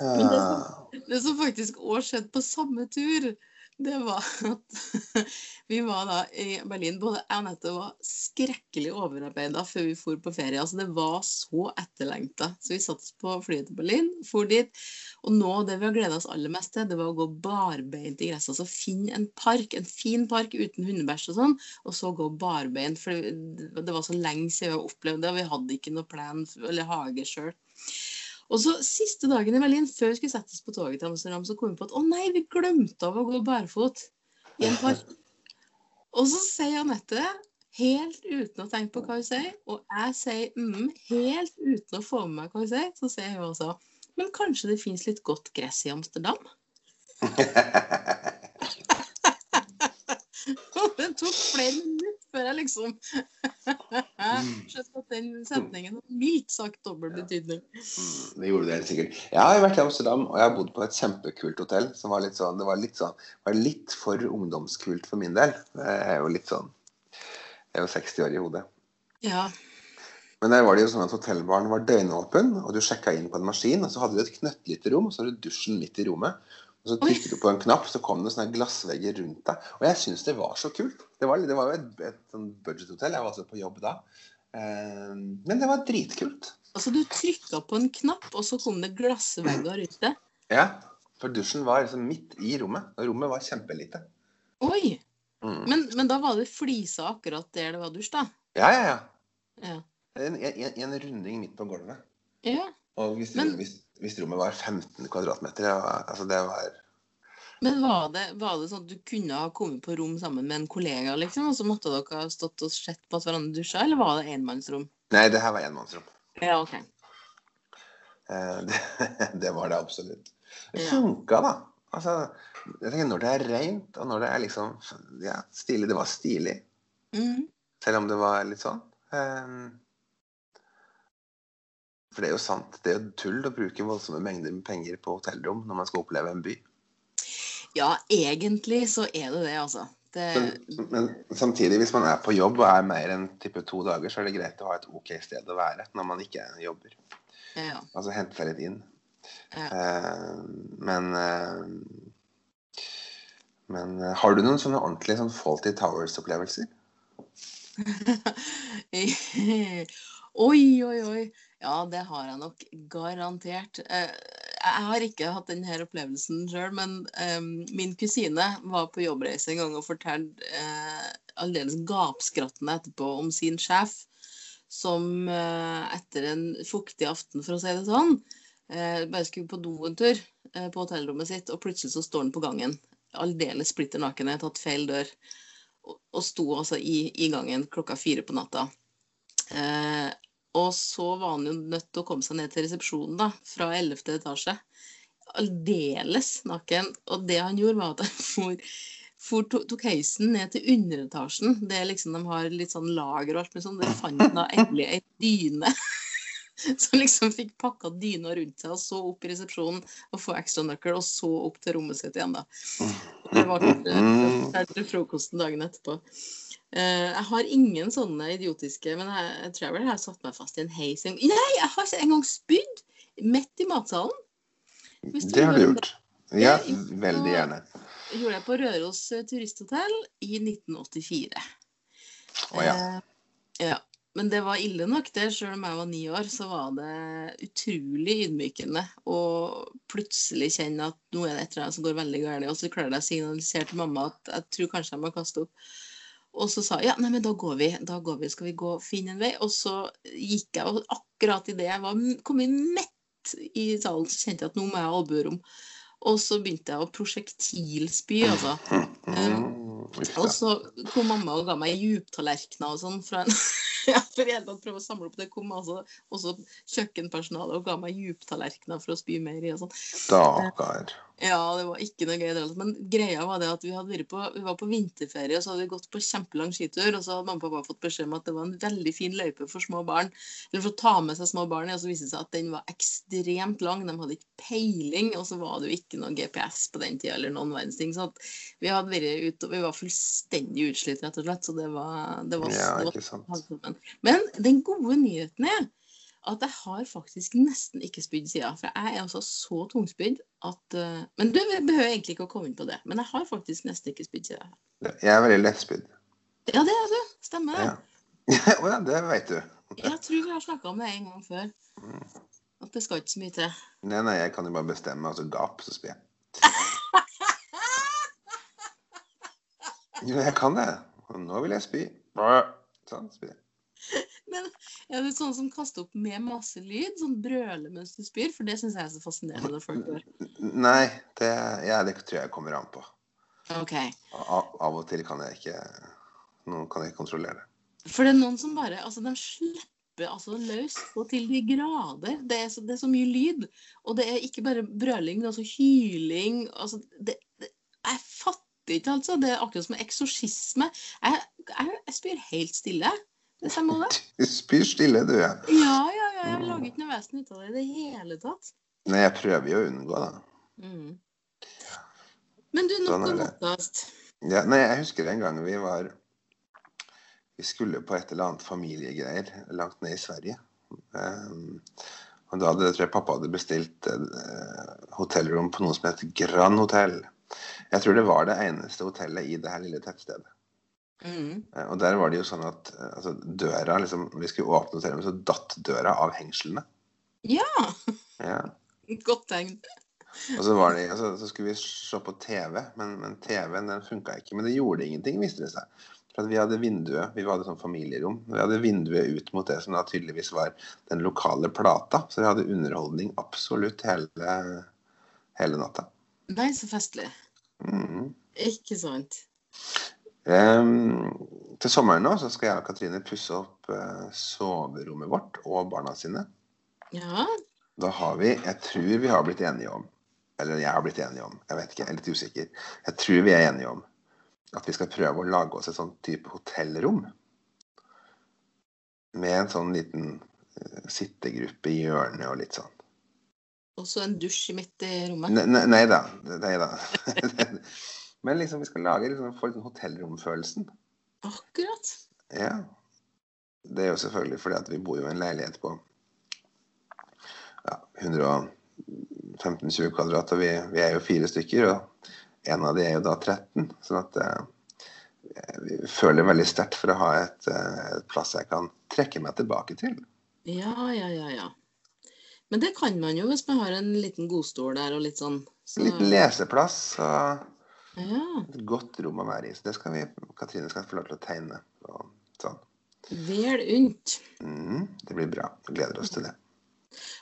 Men det er Ja. Det som faktisk òg skjedde på samme tur, det var at [laughs] vi var da i Berlin. Både jeg og Anette var skrekkelig overarbeida før vi for på ferie. Altså, det var så etterlengta. Så vi satte oss på flyet til Berlin, for dit. Og nå, det vi har gleda oss aller mest til, det var å gå barbeint i gresset. Altså finne en park, en fin park uten hundebæsj og sånn, og så gå barbeint. For det var så lenge siden vi har opplevd det, og vi hadde ikke noe plan eller hage sjøl. Og så Siste dagen i Berlin, før vi skulle settes på toget til Amsterdam, så kom vi på at å nei, vi glemte av å gå barfot i en park. Og så sier Anette, helt uten å tenke på hva hun sier, og jeg sier mm, helt uten å få med meg hva hun sier, så sier hun også Men kanskje det fins litt godt gress i Amsterdam? [laughs] [laughs] det tok flere minutter før jeg liksom [laughs] skjønte at den setningen har mildt sagt dobbel betydning. Mm, det gjorde det helt sikkert. Jeg har vært i Amsterdam, og jeg har bodd på et kjempekult hotell. som var litt sånn, Det var litt, sånn, var litt for ungdomskult for min del. Jeg er jo litt sånn Jeg er jo 60 år i hodet. Ja. Men der var det jo sånn at hotellbaren var døgnåpen, og du sjekka inn på en maskin, og så hadde du et knøttlite rom, og så hadde du dusjen midt i rommet. Og så trykket du på en knapp, så kom det sånne glassvegger rundt deg. Og jeg syns det var så kult. Det var, det var jo et, et sånn budgethotell. Jeg var altså på jobb da. Eh, men det var dritkult. Altså, du trykka på en knapp, og så kom det glassvegger rundt deg? Ja, for dusjen var liksom midt i rommet. Og rommet var kjempelite. Oi! Mm. Men, men, da var det flisa akkurat der det var dusj, da? Ja, ja, ja. Ja. En, en, en runding midt på gulvet. ja. Og hvis, Men- hvis, hvis rommet var 15 kvadratmeter, ja, altså det var Men var det, var det sånn at du kunne ha kommet på rom sammen med en kollega, liksom, og så måtte dere ha stått og sett på at hverandre dusja, eller var det enmannsrom? Nei, det her var enmannsrom. Ja, OK. Eh, Det, [laughs] det var det absolutt. Det funka, da. Altså, jeg tenker Når det er rent, og når det er liksom ja, stilig Det var stilig, Mm. selv om det var litt sånn. Eh, For det er jo sant. Det er jo tull å bruke voldsomme mengder med penger på hotellrom når man skal oppleve en by. Ja, egentlig så er det det, altså. Det, Men, men samtidig, hvis man er på jobb og er mer enn type to dager, så er det greit å ha et ok sted å være når man ikke jobber. ja, Altså hente seg litt inn. ja. Eh, men eh, Men eh, har du noen sånne ordentlige sånn Faulty Towers-opplevelser? [laughs] oi, oi, oi. Ja, det har jeg nok garantert. Eh, Jeg har ikke hatt denne opplevelsen sjøl, men eh, min kusine var på jobbreise en gang og fortalte eh, aldeles gapskrattende etterpå om sin sjef, som etter en fuktig aften, for å si det sånn, bare skulle på do en tur på hotellrommet sitt, og plutselig så står han på gangen. Aldeles splitter naken, har tatt feil dør og sto altså i, i gangen klokka fire på natta. Eh, og så var han jo nødt til å komme seg ned til resepsjonen da, fra 11. etasje. Aldeles naken. Og det han gjorde, var at han for, for, to- tok heisen ned til underetasjen. Det liksom, De har litt sånn lager og alt mulig sånn. Der fant han da endelig ei dyne. [laughs] Så liksom fikk pakka dyna rundt seg, og så opp i resepsjonen og få ekstranøkkel, og så opp til rommet sitt igjen, da. Det var til frokosten dagen etterpå. Eh, jeg har ingen sånne idiotiske Men jeg, jeg tror jeg vel har satt meg fast i en heis Nei, jeg har ikke engang spydd! Midt i matsalen. Det har du gjort. Ja, veldig gjerne. Det gjorde jeg på Røros turisthotell i 1984. Å ja. Eh, ja. Men det var ille nok, det. Selv om jeg var ni år, så var det utrolig ydmykende å plutselig kjenne at nå er det et eller annet som går veldig galt. Og så klarer jeg å signalisere til mamma at jeg tror kanskje jeg må kaste opp. Og så sa jeg ja, nei, men da går vi. Da går vi, skal vi gå finne en vei. Og så gikk jeg, og akkurat idet jeg var kommet midt i salen, så kjente jeg at nå må jeg ha albuerom. Og så begynte jeg å prosjektilspy, altså. [laughs] Um, Og så kom mamma og ga meg djuptallerkener og sånn. Fra en, [laughs] [laughs] ja, for i hele tatt prøve å samle opp. Det kom altså også kjøkkenpersonale og ga meg djuptallerkener for å spy mer i. og sånn. Stakkar. Ja, det var ikke noe gøy. Men greia var det at vi, hadde på, vi var på vinterferie, og så hadde vi gått på kjempelang skitur. Og så hadde mamma og pappa fått beskjed om at det var en veldig fin løype for små barn. Eller for å ta med seg små barn. Og så viste det seg at den var ekstremt lang. De hadde ikke peiling. Og så var det jo ikke noe GPS på den tida eller noen verdens ting. Så vi og vi var fullstendig utslitt, rett og slett. Så det var, det var, Ja, det var ikke sant. men den gode nyheten er at jeg har faktisk nesten ikke spydd siden. For jeg er altså så tungspydd at uh, Men du behøver egentlig ikke å komme inn på det. Men jeg har faktisk nesten ikke spydd siden. Jeg er veldig lettspydd. Ja, det er du. Stemmer det. Ja. [laughs] Å ja, det veit du. [laughs] Jeg tror vi har snakka om det en gang før. At det skal ikke så mye til. Nei, nei, jeg kan jo bare bestemme, altså gap, så spyr jeg. [laughs] Jo, jeg kan det. Og Nå vil jeg spy. Sånn, spyr jeg. Men er du sånn som kaster opp med masse lyd? Sånn brøler mens du spyr? For det syns jeg er så fascinerende når folk gjør. Nei, det, ja, det tror jeg kommer an på. Ok. Av, av og til kan jeg ikke Noen kan jeg ikke kontrollere det. For det er noen som bare Altså, de slipper altså løs og til de grader. Det er, så, det er så mye lyd. Og det er ikke bare brøling, det er også hyling. Altså, det, det, jeg fatter ikke, altså. Det er akkurat som eksorsisme. Jeg, jeg, jeg spyr helt stille. Det. Du spyr stille, du, ja. Ja, ja, ja. Jeg lager ikke noe vesen ut av det i det hele tatt. Nei, jeg prøver jo å unngå, det. Mm. Men du, nok Sånn om podkast. Ja, nei, jeg husker en gang vi var Vi skulle på et eller annet familiegreier langt ned i Sverige. Um, og da hadde tror jeg pappa hadde bestilt uh, hotellrom på noe som het Grand Hotell. Jeg tror det var det eneste hotellet i det her lille tettstedet. Mm. Eh, og der var det jo sånn at eh, altså, døra liksom, vi skulle åpne hotellrommet, så datt døra av hengslene. Ja, Ja. [laughs] godt tegn. Og så, var det, altså, så skulle vi se på TV, men, men TV-en den funka ikke. Men det gjorde ingenting, viste det seg. For at vi hadde vinduet, vi hadde sånn familierom. Vi hadde vinduet ut mot det som da tydeligvis var den lokale plata. Så vi hadde underholdning absolutt hele, hele natta. Nei, så festlig. Mm. Ikke sant? Em, til sommeren nå så skal jeg og Katrine pusse opp eh, soverommet vårt og barna sine. Ja. Da har vi Jeg tror vi har blitt enige om Eller jeg har blitt enige om, jeg vet ikke, jeg er litt usikker. Jeg tror vi er enige om at vi skal prøve å lage oss et sånn type hotellrom. Med en sånn liten eh, sittegruppe i hjørnet og litt sånn. Og så en dusj midt i rommet. Nei, nei da. Nei da. [laughs] [laughs] Men liksom vi skal lage liksom, få litt sånn hotellromfølelsen. Akkurat. Ja. Det er jo selvfølgelig fordi at vi bor jo i en leilighet på ja, 115-20 kvadrat, og vi, vi er jo fire stykker. Og en av de er jo da 13. Sånn at eh, vi føler veldig sterkt for å ha et, eh, et plass jeg kan trekke meg tilbake til. Ja, ja, ja, ja. Men det kan man jo hvis man har en liten godstol der og litt sånn. Så, En liten leseplass og ja. et godt rom å være i. Så det skal vi, Katrine skal få lov til å tegne. Og sånn. Vel unt. Mm, det blir bra. Vi gleder oss til det.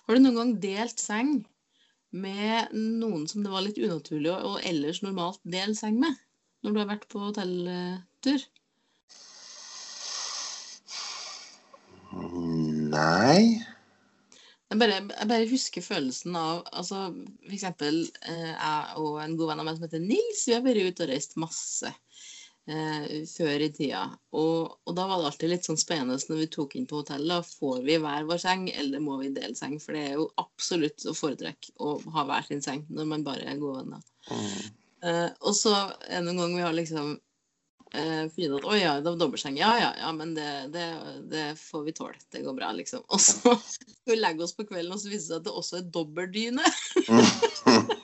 Har du noen gang delt seng med noen som det var litt unaturlig å og ellers normalt dele seng med? Når du har vært på hotelltur? Nei. Jeg bare, jeg bare husker følelsen av altså, For eksempel eh, jeg og en god venn av meg som heter Nils, vi har vært ute og reist masse eh, før i tida. Og, og da var det alltid litt sånn spennende når vi tok inn på hotellet. Får vi hver vår seng, eller må vi dele seng? For det er jo absolutt å foretrekke å ha hver sin seng når man bare er gode venner. Mm. Eh, og så noen ganger vi har liksom eh, at, ut Å ja, det var dobbeltseng. Ja, ja, ja, men det, det, det får vi tåle. Det går bra, liksom. Og så [laughs] skal vi legge oss på kvelden, og så viser det seg at det også er dobbeltdyne.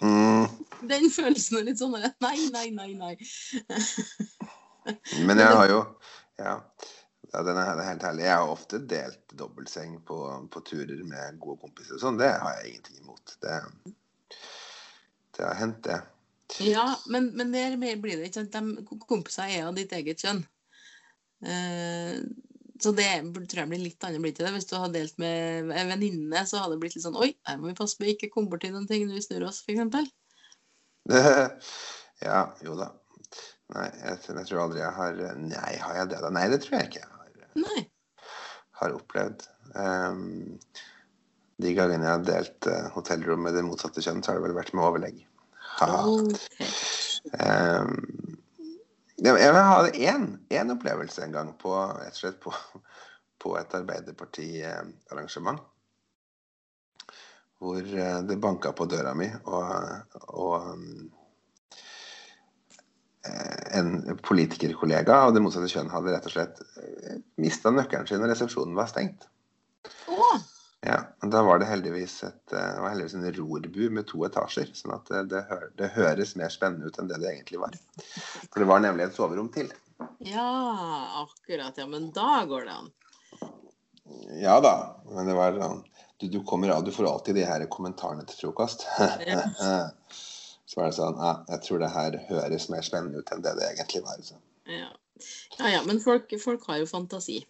Mm. [laughs] Den følelsen er litt sånn Nei, nei, nei, nei. Men jeg har jo Ja. ja den er helt herlig. Jeg har ofte delt dobbeltseng på, på turer med gode kompiser. Sånn, det har jeg ingenting imot. Det, det har hendt, det. Ja, men, men der blir det ikke sant. De kompiser er av ditt eget kjønn. Eh, så det tror jeg blir litt annet blir til det. Hvis du hadde delt med en venninne, så hadde det blitt litt sånn Oi, her må vi passe på ikke komme borti noen ting når vi snur oss, f.eks. [laughs] ja, jo da. Nei, jeg, jeg tror aldri jeg har Nei, har jeg det, da? Nei, det tror jeg ikke jeg har, Nei. har opplevd. Um, de gangene jeg har delt uh, hotellrom med det motsatte kjønn, så har det vel vært med overlegg. Ehm, jeg hadde én, opplevelse en gang på, slett på, på et Arbeiderparti-arrangement. Hvor eh, det banka på døra mi, og, og um, eh, en politikerkollega av det motsatte kjønn hadde rett og slett mista nøkkelen sin, og resepsjonen var stengt. Ja, men Da var det heldigvis et, eh, var heldigvis en rorbu med to etasjer. sånn at det, det, hø det høres mer spennende ut enn det det egentlig var. For det var nemlig et soverom til. ja, akkurat. Ja, men da går det an. Ja da, men det var sånn du, du kommer av, du får alltid de her kommentarene til frokost. [laughs] Så var det sånn ja, Jeg tror det her høres mer spennende ut enn det det egentlig var. Så. Ja, ja, ja men folk, folk har jo fantasi.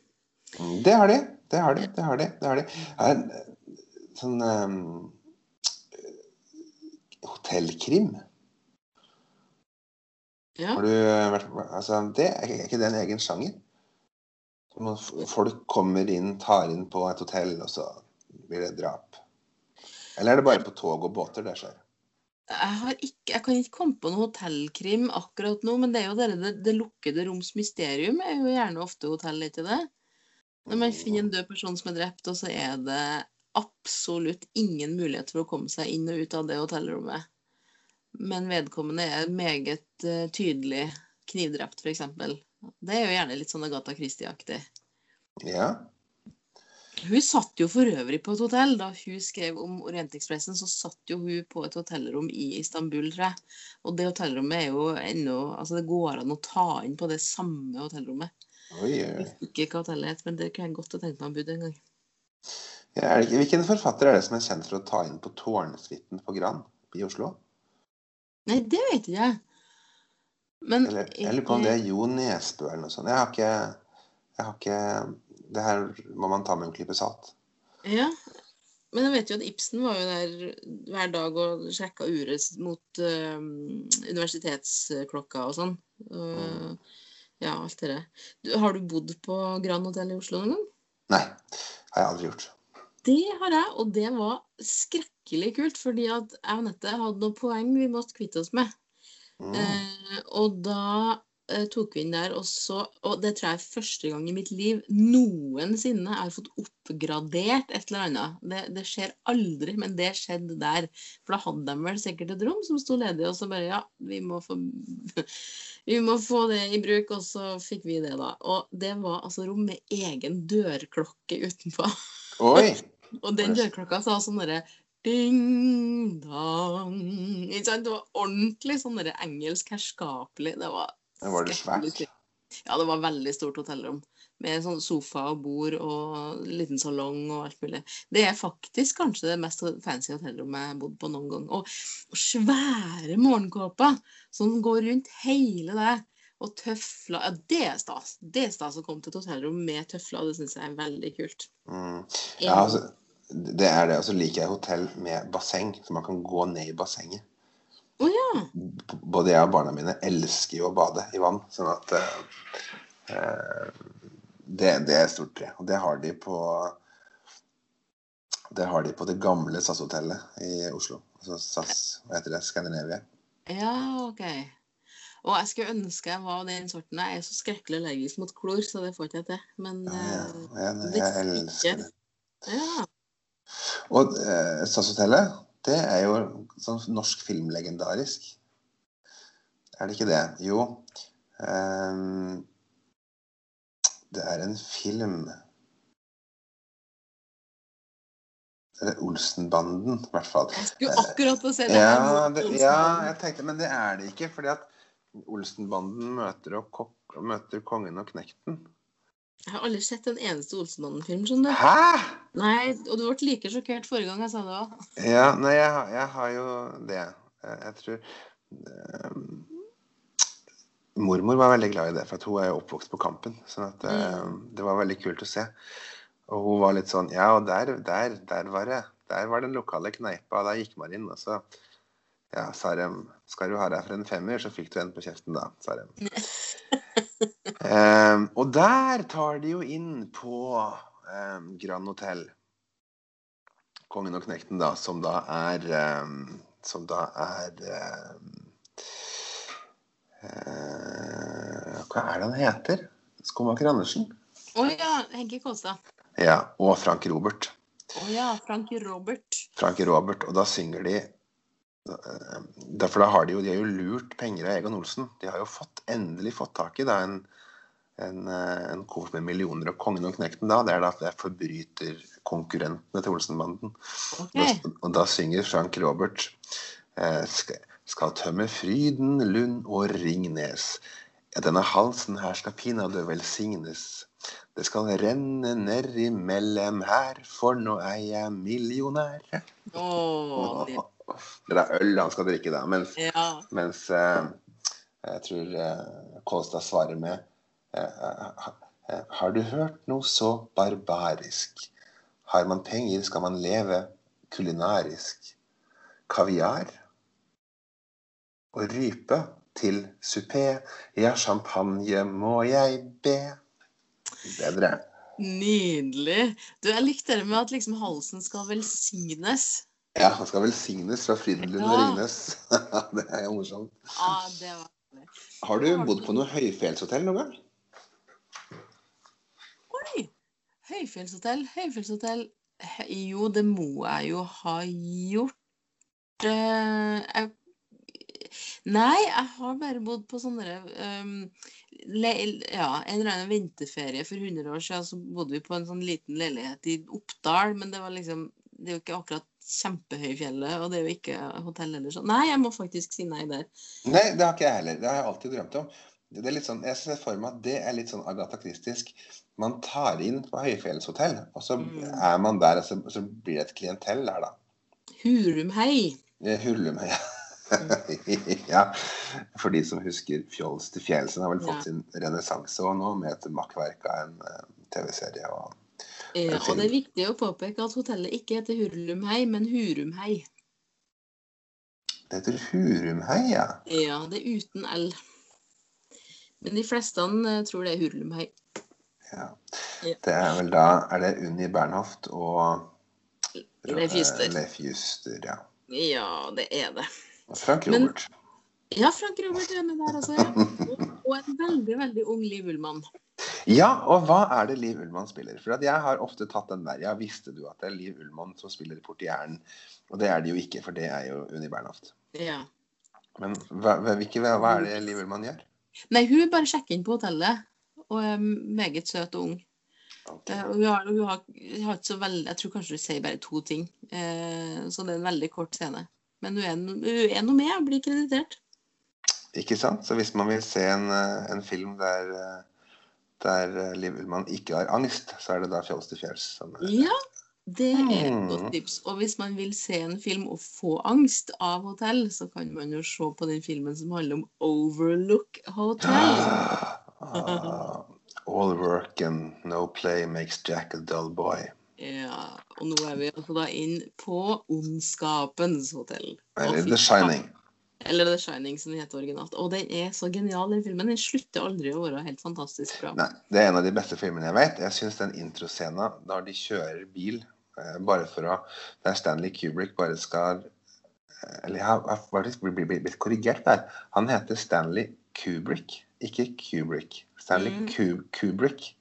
Mm, Det har de. Det har de. det har de, det har de. Her, eh, sånn um, Hotellkrim. Ja. Har du vært Altså, det er ikke- det en egen sjanger? Folk kommer inn, tar inn på et hotell, og så blir det drap. Eller er det bare på tog og båter det skjer? Jeg, har ikke, jeg kan ikke komme på noe hotellkrim akkurat nå, men det er jo det, det, det lukkede roms mysterium er jo gjerne ofte hotell, ikke det? Når man finner en død person som er drept, og så er det absolutt ingen mulighet for å komme seg inn og ut av det hotellrommet. Men vedkommende er meget uh, tydelig knivdrept, f.eks. Det er jo gjerne litt sånn Agatha Christie-aktig. Ja. Hun satt jo for øvrig på et hotell. Da hun skrev om Orientekspressen, så satt jo hun på et hotellrom i Istanbul, tror jeg. Og det hotellrommet er jo ennå Altså, det går an å ta inn på det samme hotellrommet. Oi, oi, Jeg ikke hotellet men det kunne jeg godt ha tenkt meg å bo en gang. Ja, det hvilken forfatter er det som er kjent for å ta inn på Tårnsuiten på Gran i Oslo? Nei, det vet ikke jeg. Men Eller jeg lurer på om det er Jo Nesbø eller noe sånt. Jeg har ikke, jeg har ikke Det her må man ta med en klype salt. Ja, men jeg vet jo at Ibsen var jo der hver dag og sjekka uret mot uh, universitetsklokka og sånn. Og, ja, alt det der. Du, har du bodd på Grand Hotel i Oslo noen gang? Nei, har jeg aldri gjort. Det har jeg, og det var skrekkelig kult, fordi at jeg og Nette hadde noen poeng vi måtte kvitte oss med. Mm. Eh, og da eh, tok vi inn der, og så Og det tror jeg er første gang i mitt liv noensinne jeg har fått oppgradert et eller annet. Det, det skjer aldri, men det skjedde der. For da hadde de vel sikkert et rom som sto ledig, og så bare Ja, vi må få [laughs] Vi må få det i bruk, og så fikk vi det, da. Og det var altså rom med egen dørklokke utenpå. Oi! [laughs] Og den dørklokka sa sånn derre ding dong Ikke sant? Det var ordentlig sånn derre engelsk herskapelig. Det var Var det svært? Ja, det var veldig stort hotellrom. Med sånn sofa og bord og liten salong og alt mulig. Det er faktisk kanskje det mest fancy hotellrommet jeg har bodd på noen gang. Og, og svære morgenkåper som går rundt hele det. Og tøfler. Ja, det er stas. Det er stas å komme til et hotellrom med tøfler. Det syns jeg er veldig kult. Mm. Ja, altså, det er det. Og så liker jeg hotell med basseng, så man kan gå ned i bassenget. Å ja. Både jeg og barna mine elsker jo å bade i vann, sånn at eh, eh, det, det er stort pre. Og det har de på det har de på det gamle SAS-hotellet i Oslo. Altså SAS, hva heter det? Scandinavia. Ja, OK. Og jeg skulle ønske jeg var den sorten. Jeg er så skrekkelig allergisk mot klor, så det får ikke jeg til. Men Ja, ja. eh, Ja, jeg, jeg elsker det. ja. Og eh, SAS-hotellet, det er jo sånn norsk filmlegendarisk. Er det ikke det? Jo. Um, det er en film Det er Olsenbanden, i hvert fall. Jeg skulle akkurat å si det. Ja, det, ja, jeg tenkte, men det er det ikke. fordi at Olsenbanden møter, og møter kongen og knekten. Jeg har aldri sett en eneste Olsenmannen-film. Sånn. Hæ?! Nei, og du ble like sjokkert forrige gang jeg sa det òg. [laughs] Ja, nei, jeg, jeg har jo det. Jeg, jeg tror ehm, Mormor var veldig glad i det, for at hun er jo oppvokst på Kampen. sånn at ehm, det var veldig kult å se. Og hun var litt sånn Ja, og der, der, der var det. Der var den lokale kneipa, og der gikk man inn, og så ja, sa de Skal du ha deg for en femmer, så fikk du en på kjeften, da, sa de. [laughs] Ehm, og der tar de jo inn på um, Grand Hotell kongen og knekten, da, som da er um, Som da er eh, Hva er det han heter? Skomaker Andersen? Å ja, Henke Kolstad. Ja. Og Frank Robert. Å ja, Frank Robert. Frank Robert. Og da synger de Derfor da har de jo, de har jo lurt penger av Egon Olsen. De har jo fått, endelig fått tak i da, en, en, eh, en koffert med millioner. Og kongen og knekten da, det er da det er forbryterkonkurrentene til Olsenbanden. Okay. Og, og da synger Frank Robert eh, skal, skal tømme Fryden, Lund og Ringnes. Ja, denne halsen her skal pinadø velsignes. Det skal renne nedi mellom her, for nå er jeg millionær. Oh, det... [laughs] Det er øl han skal drikke, da. Mens, ja. mens eh, jeg tror eh, Kolstad svarer med Har du hørt noe så barbarisk? Har man penger, skal man leve kulinarisk. Kaviar og rype til supé. Ja, champagne må jeg be. Bedre. Nydelig. Du, jeg likte det med at liksom halsen skal velsignes. Ja, han skal velsignes fra Frydenlund og Ja. Ringnes. [laughs] det er jo morsomt. Ja, det var Har du bodd på noe høyfjellshotell noen gang? Oi! Høyfjellshotell, høyfjellshotell. Jo, det må jeg jo ha gjort. Eh, jeg... Nei, jeg har bare bodd på sånne um, le... Ja, en eller annen vinterferie for 100 år siden så bodde vi på en sånn liten leilighet i Oppdal, men det var liksom Det er jo ikke akkurat kjempehøyfjellet, og det er jo ikke hotell eller sånn. Nei, jeg må faktisk si nei der. Nei, det har ikke jeg heller. Det har jeg alltid drømt om. Det er litt sånn, jeg ser for meg at det er litt sånn Agatha Christisk. Man tar inn på høyfjellshotell, og så Mm. er man der, og så, så blir det et klientell der, da. Hurumhei. Hurumhei, ja. [laughs] ja. For de som husker Fjols til fjells, har vel fått Ja. sin renessanse nå, med et makkverk av en uh, TV-serie. og Ja, og det er viktig å påpeke at hotellet ikke heter Hurlumhei, men Hurumhei. Det heter Hurumhei, Ja, det er uten L. Men de fleste eh, tror det er Hurlumhei. Ja. Det er vel da Er det Unni Bernhoft og Leif Juster. eh, Leif Juster, ja. Ja, det er det. Og Frank Men- Robert. Ja, Frank Robert er med der også, ja. [laughs] Og, en veldig, veldig ung Liv Ullmann. Ja, og hva er det Liv Ullmann spiller? For jeg har ofte tatt den der. Ja, visste du at det er Liv Ullmann som spiller Portieren? Og det er det jo ikke, for det er jo Unni Bernhoft. Ja. Men hva, hva, hvilke, hva er det Liv Ullmann gjør? Nei, hun bare sjekker inn på hotellet, og er meget søt og ung. Okay. Uh, Og hun har, hun har, hun har ikke så veldig Jeg tror kanskje hun sier bare to ting. Uh, så det er en veldig kort scene. Men hun er, hun er noe med og blir kreditert. Ikke sant? Så hvis man vil se en, eh, en film der, eh, der eh, Liv Ullmann ikke har angst, så er det da 'Fjols til fjells'. Som. Ja, det er et Mm. godt tips. Og hvis man vil se en film og få angst av hotell, så kan man jo se på den filmen som handler om Overlook Hotel. [gasps] Ah, all work and no play makes Jack a dull boy. Ja, og nå er vi altså da inn på Ondskapens hotell. Eller The Shining. Eller The Shining, som den heter originalt. Og den er så genial, den filmen. Den slutter aldri å være helt fantastisk bra. Nei, det er en av de beste filmene jeg vet. Jeg syns den introscena der de kjører bil eh, bare for å Der Stanley Kubrick bare skal eh, Eller jeg har blitt korrigert der. Han heter Stanley Kubrick, ikke Kubrick. Stanley Mm. Ku, Kubrick.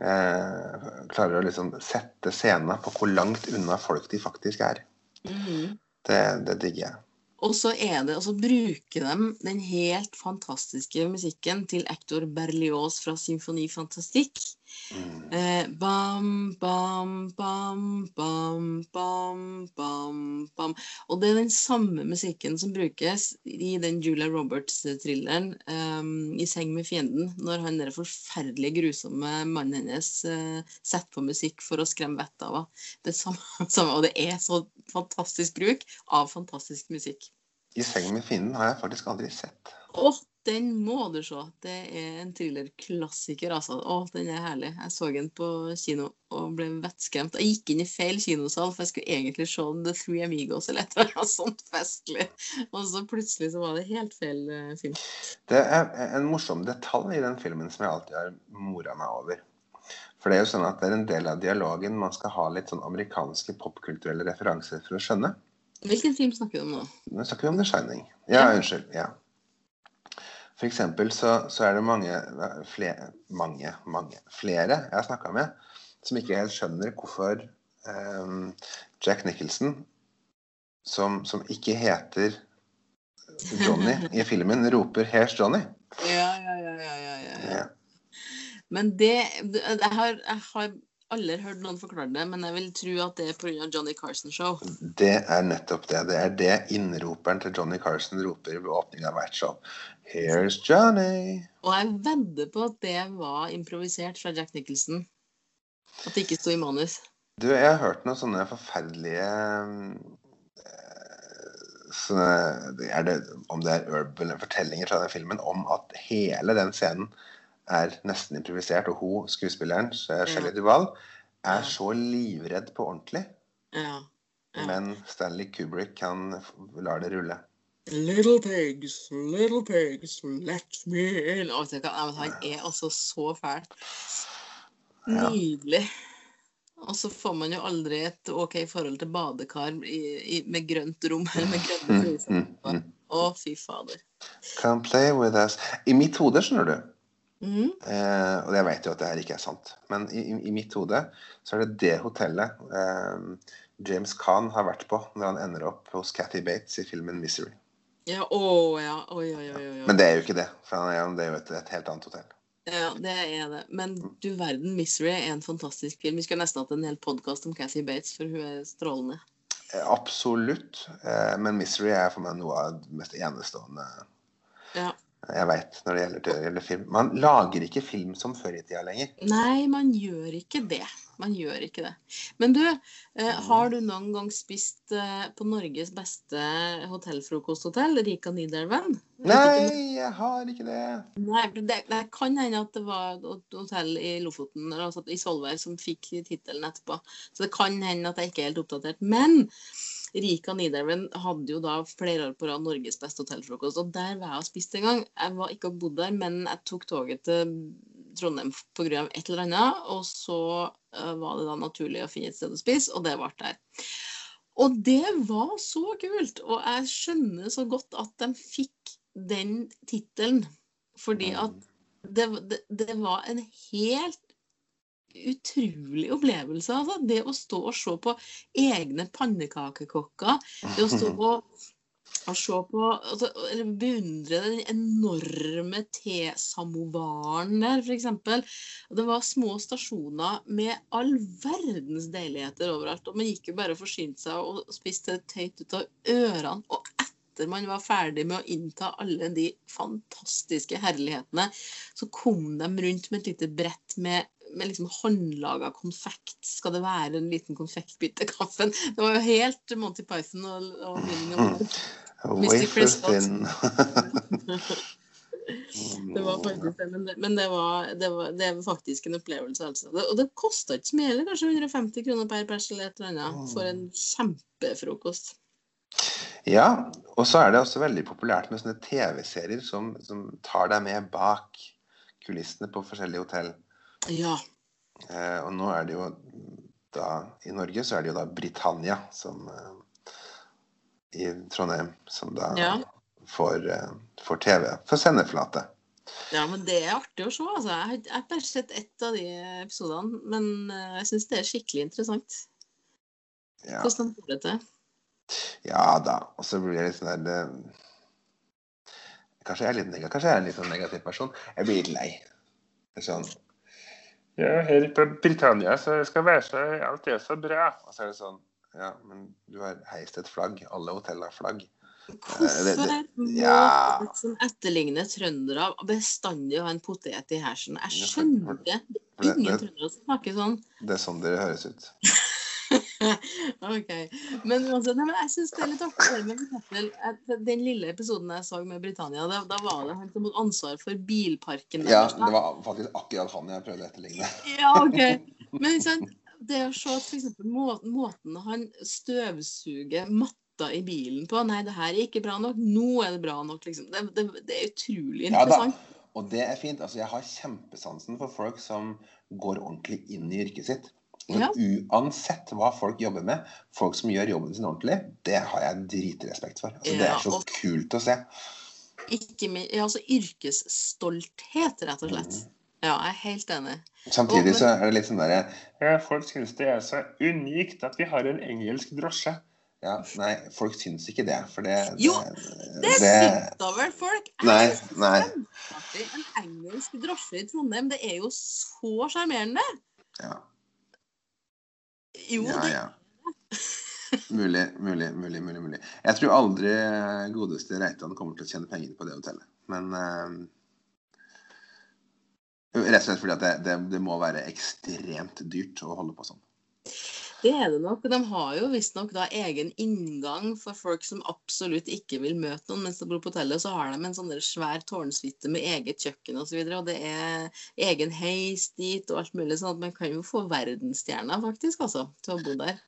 Eh, klarer å liksom sette scenen på hvor langt unna folk de faktisk er. Mm. Det, det digger jeg. Og så er det, og så bruker de den helt fantastiske musikken til Hector Berlioz fra Symfoni Fantastique. Mm. Eh, bam, bam, bam, bam, bam, bam, bam. Og det er den samme musikken som brukes i den Julia Roberts-thrilleren um, 'I seng med fienden', når han der forferdelig grusomme mannen hennes uh, setter på musikk for å skremme vettet av henne. Det samme, [laughs] samme, og det er så fantastisk bruk av fantastisk musikk. I seng med fienden har jeg faktisk aldri sett. Å, den må du se! Det er en thrillerklassiker, altså. Å, den er herlig. Jeg så den på kino og ble vettskremt. Jeg gikk inn i feil kinosal, for jeg skulle egentlig se The Three Amigos eller et eller annet sånt festlig. Og så plutselig så var det helt feil eh, film. Det er en morsom detalj i den filmen som jeg alltid har mora meg over. For det er jo sånn at det er en del av dialogen man skal ha litt sånn amerikanske popkulturelle referanser for å skjønne. Hvilken film snakker du om nå? Nå snakker vi om The Shining. Ja, Ja. unnskyld. Ja. For eksempel så, så er det mange, flere, mange, mange, flere jeg har snakka med, som ikke helt skjønner hvorfor ehm, Jack Nicholson, som, som ikke heter Johnny i filmen, roper 'Here's Johnny'. Ja, ja, ja, ja, ja, ja. Ja. Men det Jeg har, jeg har aldri hørt noen forklare det, men jeg vil tro at det er pga. Johnny Carson Show. Det er nettopp det. Det er det innroperen til Johnny Carson roper ved åpningen av hvert show. Here's Johnny. Og jeg vedder på at det var improvisert fra Jack Nicholson. At det ikke sto i manus. Du, jeg har hørt noen sånne forferdelige eh, sånne, det er det, Om det er urban fortellinger fra den filmen, om at hele den scenen er nesten improvisert. Og hun, skuespilleren, Shelley Duvall, Duval, er så livredd på ordentlig. Ja. Ja. Men Stanley Kubrick han lar det rulle. Little pigs, little pigs, let me in. Oh, han er altså så fæl. Nydelig. Og så får man jo aldri et OK forhold til badekar i, i, med grønt rom eller med grønne Mm, fliser. mm, mm. Å, fy fader. Come play with us. I mitt hode, skjønner du, Mhm. eh, og jeg vet jo at det her ikke er sant, men i, i, mitt hode så er det det hotellet eh, James Khan har vært på når han ender opp hos Cathy Bates i filmen 'Misery'. Ja, å ja. Oi, oi, oi. Men det er jo ikke det, for det er jo et, et helt annet hotell. Ja, det er det. Men du verden, 'Misery' er en fantastisk film. Vi skulle nesten hatt en hel podkast om Cathy Bates, for hun er strålende. Eh, Absolutt, eh, men 'Misery' er for meg noe av det mest enestående Ja. Jeg veit når det gjelder, gjelder film. Man lager ikke film som før i tida lenger. Nei, man gjør ikke det. Man gjør ikke det. Men du, eh, har du noen gang spist eh, på Norges beste hotellfrokosthotell, Rika Nidelven? Nei, jeg har ikke det. Nei, det, det kan hende at det var et hotell i Lofoten, eller altså i Svolvær, som fikk tittelen etterpå. Så det kan hende at jeg ikke er helt oppdatert. Men Rika Nidelven hadde jo da flere år på rad Norges beste hotellfrokost. Og der var jeg og spiste en gang. Jeg var ikke og bodde der, men jeg tok toget til Trondheim pga. et eller annet. Og så var det da naturlig å finne et sted å spise, og det ble der. Og det var så kult! Og jeg skjønner så godt at de fikk den tittelen. Fordi at det, det, det var en helt utrolig opplevelse. Altså. Det å stå og se på egne pannekakekokker. Det å stå [laughs] og, og se på altså, Eller beundre den enorme tesamovaren der, f.eks. Det var små stasjoner med all verdens deiligheter overalt. Og man gikk jo bare og forsynte seg og spiste tøyt ut av ørene. Og etter man var ferdig med å innta alle de fantastiske herlighetene, så kom de rundt med et lite brett med, med liksom håndlaga konfekt. Skal det være en liten konfektbit til kaffen? Det var jo helt Monty Python og, og [clears throat] Winning of Mr. Wafer Prescott. thin. Det var faktisk det, men det, men det, var, det, var, det var faktisk en opplevelse. Altså. Og det kosta ikke så mye, eller kanskje 150 kroner per pers eller et eller annet, for en kjempefrokost. Ja, og så er det også veldig populært med sånne TV-serier som, som tar deg med bak kulissene på forskjellige hotell. Ja. Eh, og nå er det jo da I Norge så er det jo da Britannia som eh, i Trondheim som da Ja. får, eh, får TV for sendeflate. ja, men det er artig å se. Altså. Jeg har- bare sett ett av de episodene, men eh, jeg syns det er skikkelig interessant. Ja, Hvordan får det til. ja da. Og så blir det litt sånn der det, Kanskje jeg er litt negativ, kanskje jeg er en litt sånn negativ person. Jeg blir litt lei. Sånn Ja, her på Britannia så skal være så Alt er så bra. Og så er det sånn Ja, men du har heist et flagg. Alle hotell har flagg. Hvorfor det- det- må ja. folk som etterligner trøndere bestandig ha en potet i hersen? Jeg skjønner det. Det er ingen trøndere som snakker sånn. Det er sånn dere høres ut. [laughs] ok. Men, altså, nei, men jeg syns det er litt artig den lille episoden jeg så med Britannia, da, da var det han som hadde ansvar for bilparken. Ja, det var faktisk akkurat han jeg prøvde å etterligne. Ja, ok. Men sant? Det å se eksempel må, måten han støvsuger matta i bilen på Nei, det her er ikke bra nok. Nå er det bra nok, liksom. Det, det, det er utrolig Ja interessant. Og det er fint. Altså, jeg har kjempesansen for folk som går ordentlig inn i yrket sitt. Men Ja. uansett hva folk jobber med, folk som gjør jobben sin ordentlig, det har jeg dritrespekt for. Altså, det er så kult å se. Ikke altså yrkesstolthet, rett og slett. Mm. Ja, jeg er helt enig. Samtidig Og- så er det litt sånn derre Ja, folk syns det er så unikt at vi har en engelsk drosje. Ja, nei, folk syns ikke det. For det, Jo, Det det, syns da vel folk. Jeg Nei, det nei. En engelsk drosje i Trondheim, det er jo så sjarmerende. ja, Jo, ja, det ja. Mulig, mulig, mulig, mulig. mulig. Jeg tror aldri godeste Reitan kommer til å tjene penger på det hotellet. Men eh, Rett og slett fordi det, det, det må være ekstremt dyrt å holde på sånn. Det er det nok. De har jo visstnok da egen inngang for folk som absolutt ikke vil møte noen mens de bor på hotellet. Så har de en sånn svær tårnsuite med eget kjøkken osv. Og, så videre, og det er egen heis dit og alt mulig. sånn at man kan jo få verdensstjerna, faktisk, altså, til å bo der.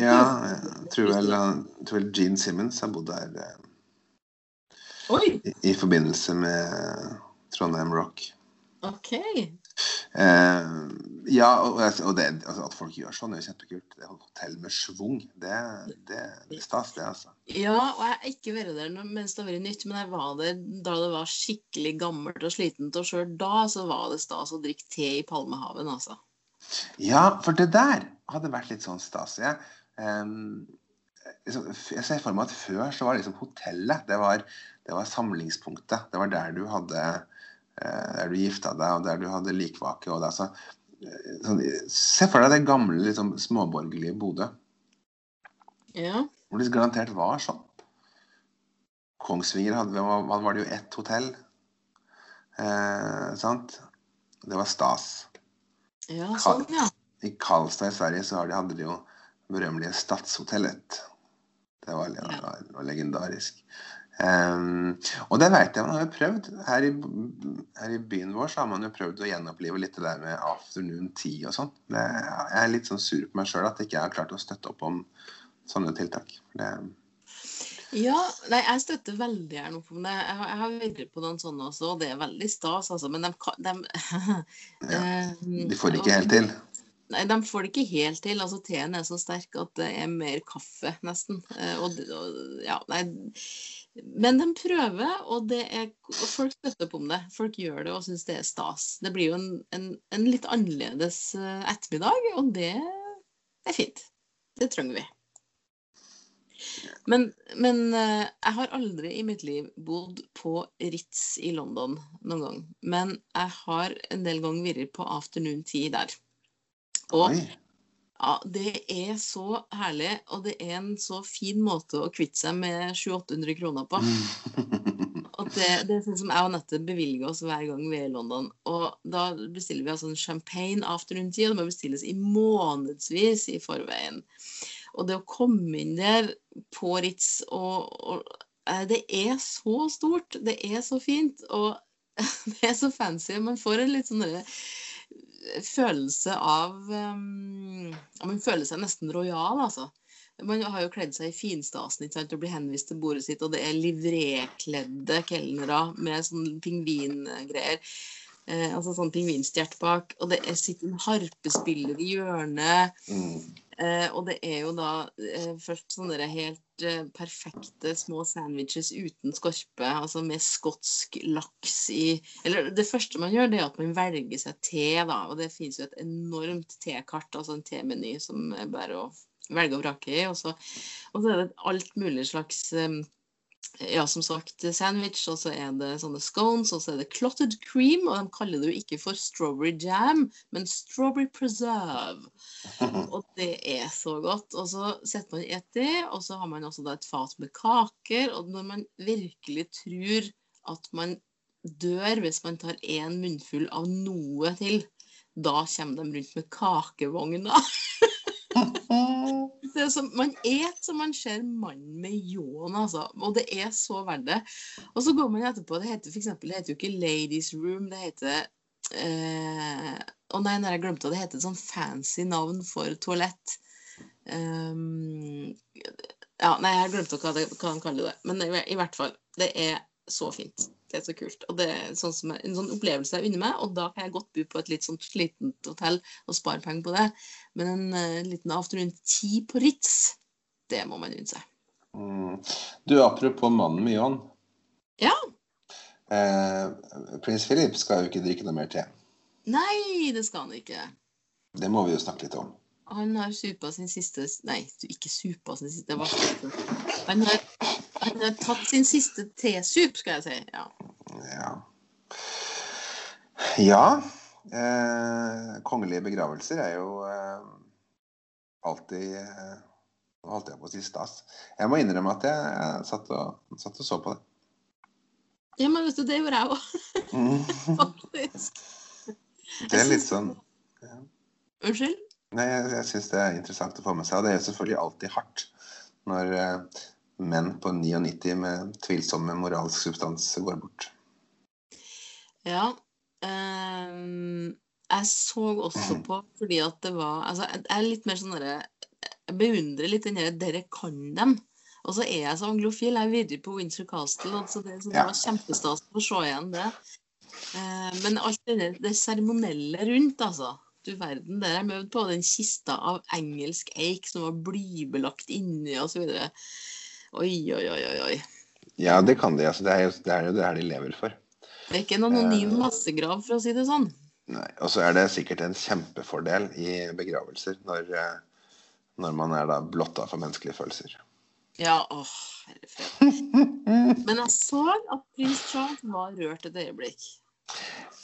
Ja, jeg tror vel, jeg tror vel Gene Simmons har bodd der eh, i, i forbindelse med Trondheim Rock. OK. Eh, ja, og, og det, altså, at folk gjør sånn, er jo kjempekult. Det er hotell med schwung. Det, det, det er stas, det, altså. Ja, og jeg har ikke vært der mens det har vært nytt, men jeg var der da det var skikkelig gammelt og slitent, og sjøl da så var det stas å drikke te i Palmehaven, altså. Ja, for det der hadde vært litt sånn stas. Jeg, liksom, jeg ser for meg at før så var liksom hotellet det var, det var samlingspunktet. Det var der du hadde Der du gifta deg, og der du hadde likvake. Og det, altså, eh, sånn, se for deg det gamle liksom, småborgerlige Bodø. Ja. Hvor det garantert var sånn. Kongsvinger hadde, var det jo ett hotell. Eh, sant? Det var stas. ja, sånn, ja. I Karlstad i Sverige så hadde de jo berømmelige Stadshotellet. Det var, det var, det var legendarisk. Ehm, og det vet jeg man har jo prøvd. Her i, her i byen vår så har man jo prøvd å gjenopplive litt det der med afternoon tea og sånn. Jeg er litt sånn sur på meg sjøl at jeg ikke har klart å støtte opp om sånne tiltak. Det, Ja, nei, jeg støtter veldig gjerne opp om det. Jeg har, jeg har vært på noen sånne også, og det er veldig stas, altså. Men de, kan- de, [laughs] Ja, Eh, de får det ikke helt til. Nei, de får det ikke helt til. Altså, teen er så sterk at det er mer kaffe, nesten. Eh, Og, og, ja, nei. Men de prøver, og, er, og folk støtter opp om det. Folk gjør det og syns det er stas. Det blir jo en, en, en litt annerledes eh, ettermiddag, og det er fint. Det trenger vi. Men, men eh, jeg har aldri i mitt liv bodd på Ritz i London noen gang. Men jeg har en del ganger vært på afternoon tea der. Og Oi. Ja, det er så herlig, og det er en så fin måte å kvitte seg med 700-800 kroner på. Og det, det er sånn som jeg og Nette bevilger oss hver gang vi er i London. Og da bestiller vi altså en champagne afternoon tea, og det må bestilles i månedsvis i forveien. Og det å komme inn der på Ritz og, og eh, Det er så stort. Det er så fint. Og [laughs] det er så fancy. Man får en litt sånn derre følelse av um, Man føler seg nesten rojal, altså. Man har jo kledd seg i finstasen ikke sant, og blir henvist til bordet sitt, og det er livrekledde kelnere med sånn pingvingreier. Eh, altså sånn pingvinstjert bak. Og det er, sitter en harpespiller i hjørnet. Mm. Eh, og det er jo da eh, først sånne helt eh, perfekte små sandwiches uten skorpe, altså med skotsk laks i Eller det første man gjør, det er at man velger seg te, da. Og det finnes jo et enormt tekart, altså en temeny som er bare å velge og vrake i. Og så, og så er det alt mulig slags eh, ja, som sagt sandwich, og så er det sånne scones, og så er det clotted cream, og de kaller det jo ikke for strawberry jam, men strawberry preserve. [laughs] Og det er så godt. Og så setter man i et det, og så har man også da et fat med kaker. Og når man virkelig tror at man dør hvis man tar én munnfull av noe til, da kommer de rundt med kakevogner. [laughs] Er man er som man ser mannen med ljåen, altså. Og det er så verdt det. Og så går man etterpå, det heter for eksempel, det heter jo ikke Ladies Room, det heter eh, Å nei, når jeg glemte det. Det heter et sånn fancy navn for toalett. Um, ja, nei, jeg glemte hva, det, hva de kaller det. Men i hvert fall, det er så fint. Det er så kult. Og det er sånn som, en sånn opplevelse jeg unner meg, og da kan jeg godt bo på et litt sånn slitent hotell og spare penger på det. Men en uh, liten afternoon tea på Ritz, det må man unne seg. Mm. Du, apropos mannen med John. Ja. Eh, prins Philip skal jo ikke drikke noe mer te. Nei, det skal han ikke. Det må vi jo snakke litt om. Han har supa sin siste Nei, ikke supa sin siste. det var Han har, han har tatt sin siste tesup, skal jeg si. Ja. Ja. Ja. Eh, kongelige begravelser er jo eh, alltid eh, holdt jeg på å si stas. Jeg må innrømme at jeg, jeg satt, og, satt og så på det. ja, men vet du, det gjorde jeg òg, Mm. [laughs] faktisk. Det er litt sånn Unnskyld? Nei, jeg, jeg syns det er interessant å få med seg. Og det er jo selvfølgelig alltid hardt når eh, menn på 99 med tvilsomme moralsk substans går bort. Ja. ehm, jeg så også på fordi at det var Altså, jeg er litt mer sånn derre Jeg beundrer litt den derre 'dere kan dem'. Og så er jeg så anglofil. Jeg er videre på Windsor Castle, altså det, så det var kjempestas å se igjen det. Eh, men alt det, der- det seremonelle rundt, altså. Du verden, der jeg møtte på den kista av engelsk eik som var blybelagt inni videre. Oi, oi, oi, oi. Ja, det kan de. Altså, det, er jo, det er jo det her de lever for. Det er ikke en anonym Eh. massegrav, for å si det sånn. Nei. Og så er det sikkert en kjempefordel i begravelser når, eh, når man er da blotta for menneskelige følelser. Ja, åh, herre fred. Men jeg så at prins Charles var rørt et øyeblikk.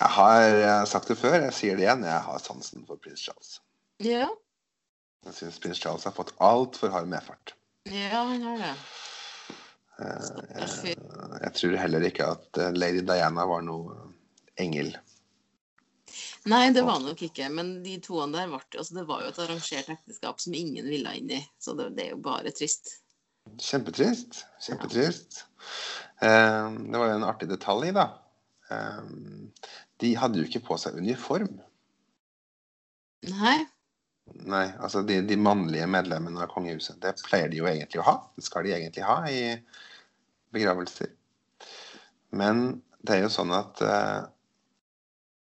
Jeg har sagt det før, jeg sier det igjen, jeg har sansen for prins Charles. Ja, Jeg syns prins Charles har fått altfor hard medfart. Ja han har det. Eh, Stakkars fyr. Jeg, jeg tror heller ikke at eh, lady Diana var noe engel. Nei, det var nok ikke. Men de toene der ble altså Det var jo et arrangert ekteskap som ingen ville inn i. Så det, det er jo bare trist. Kjempetrist. Kjempetrist. Ja. Det var jo en artig detalj, da. Eh, De hadde jo ikke på seg uniform. Nei. Nei, altså de, de mannlige medlemmene av kongehuset. Det pleier de jo egentlig å ha. Det skal de egentlig ha i begravelser. Men det er jo sånn at uh,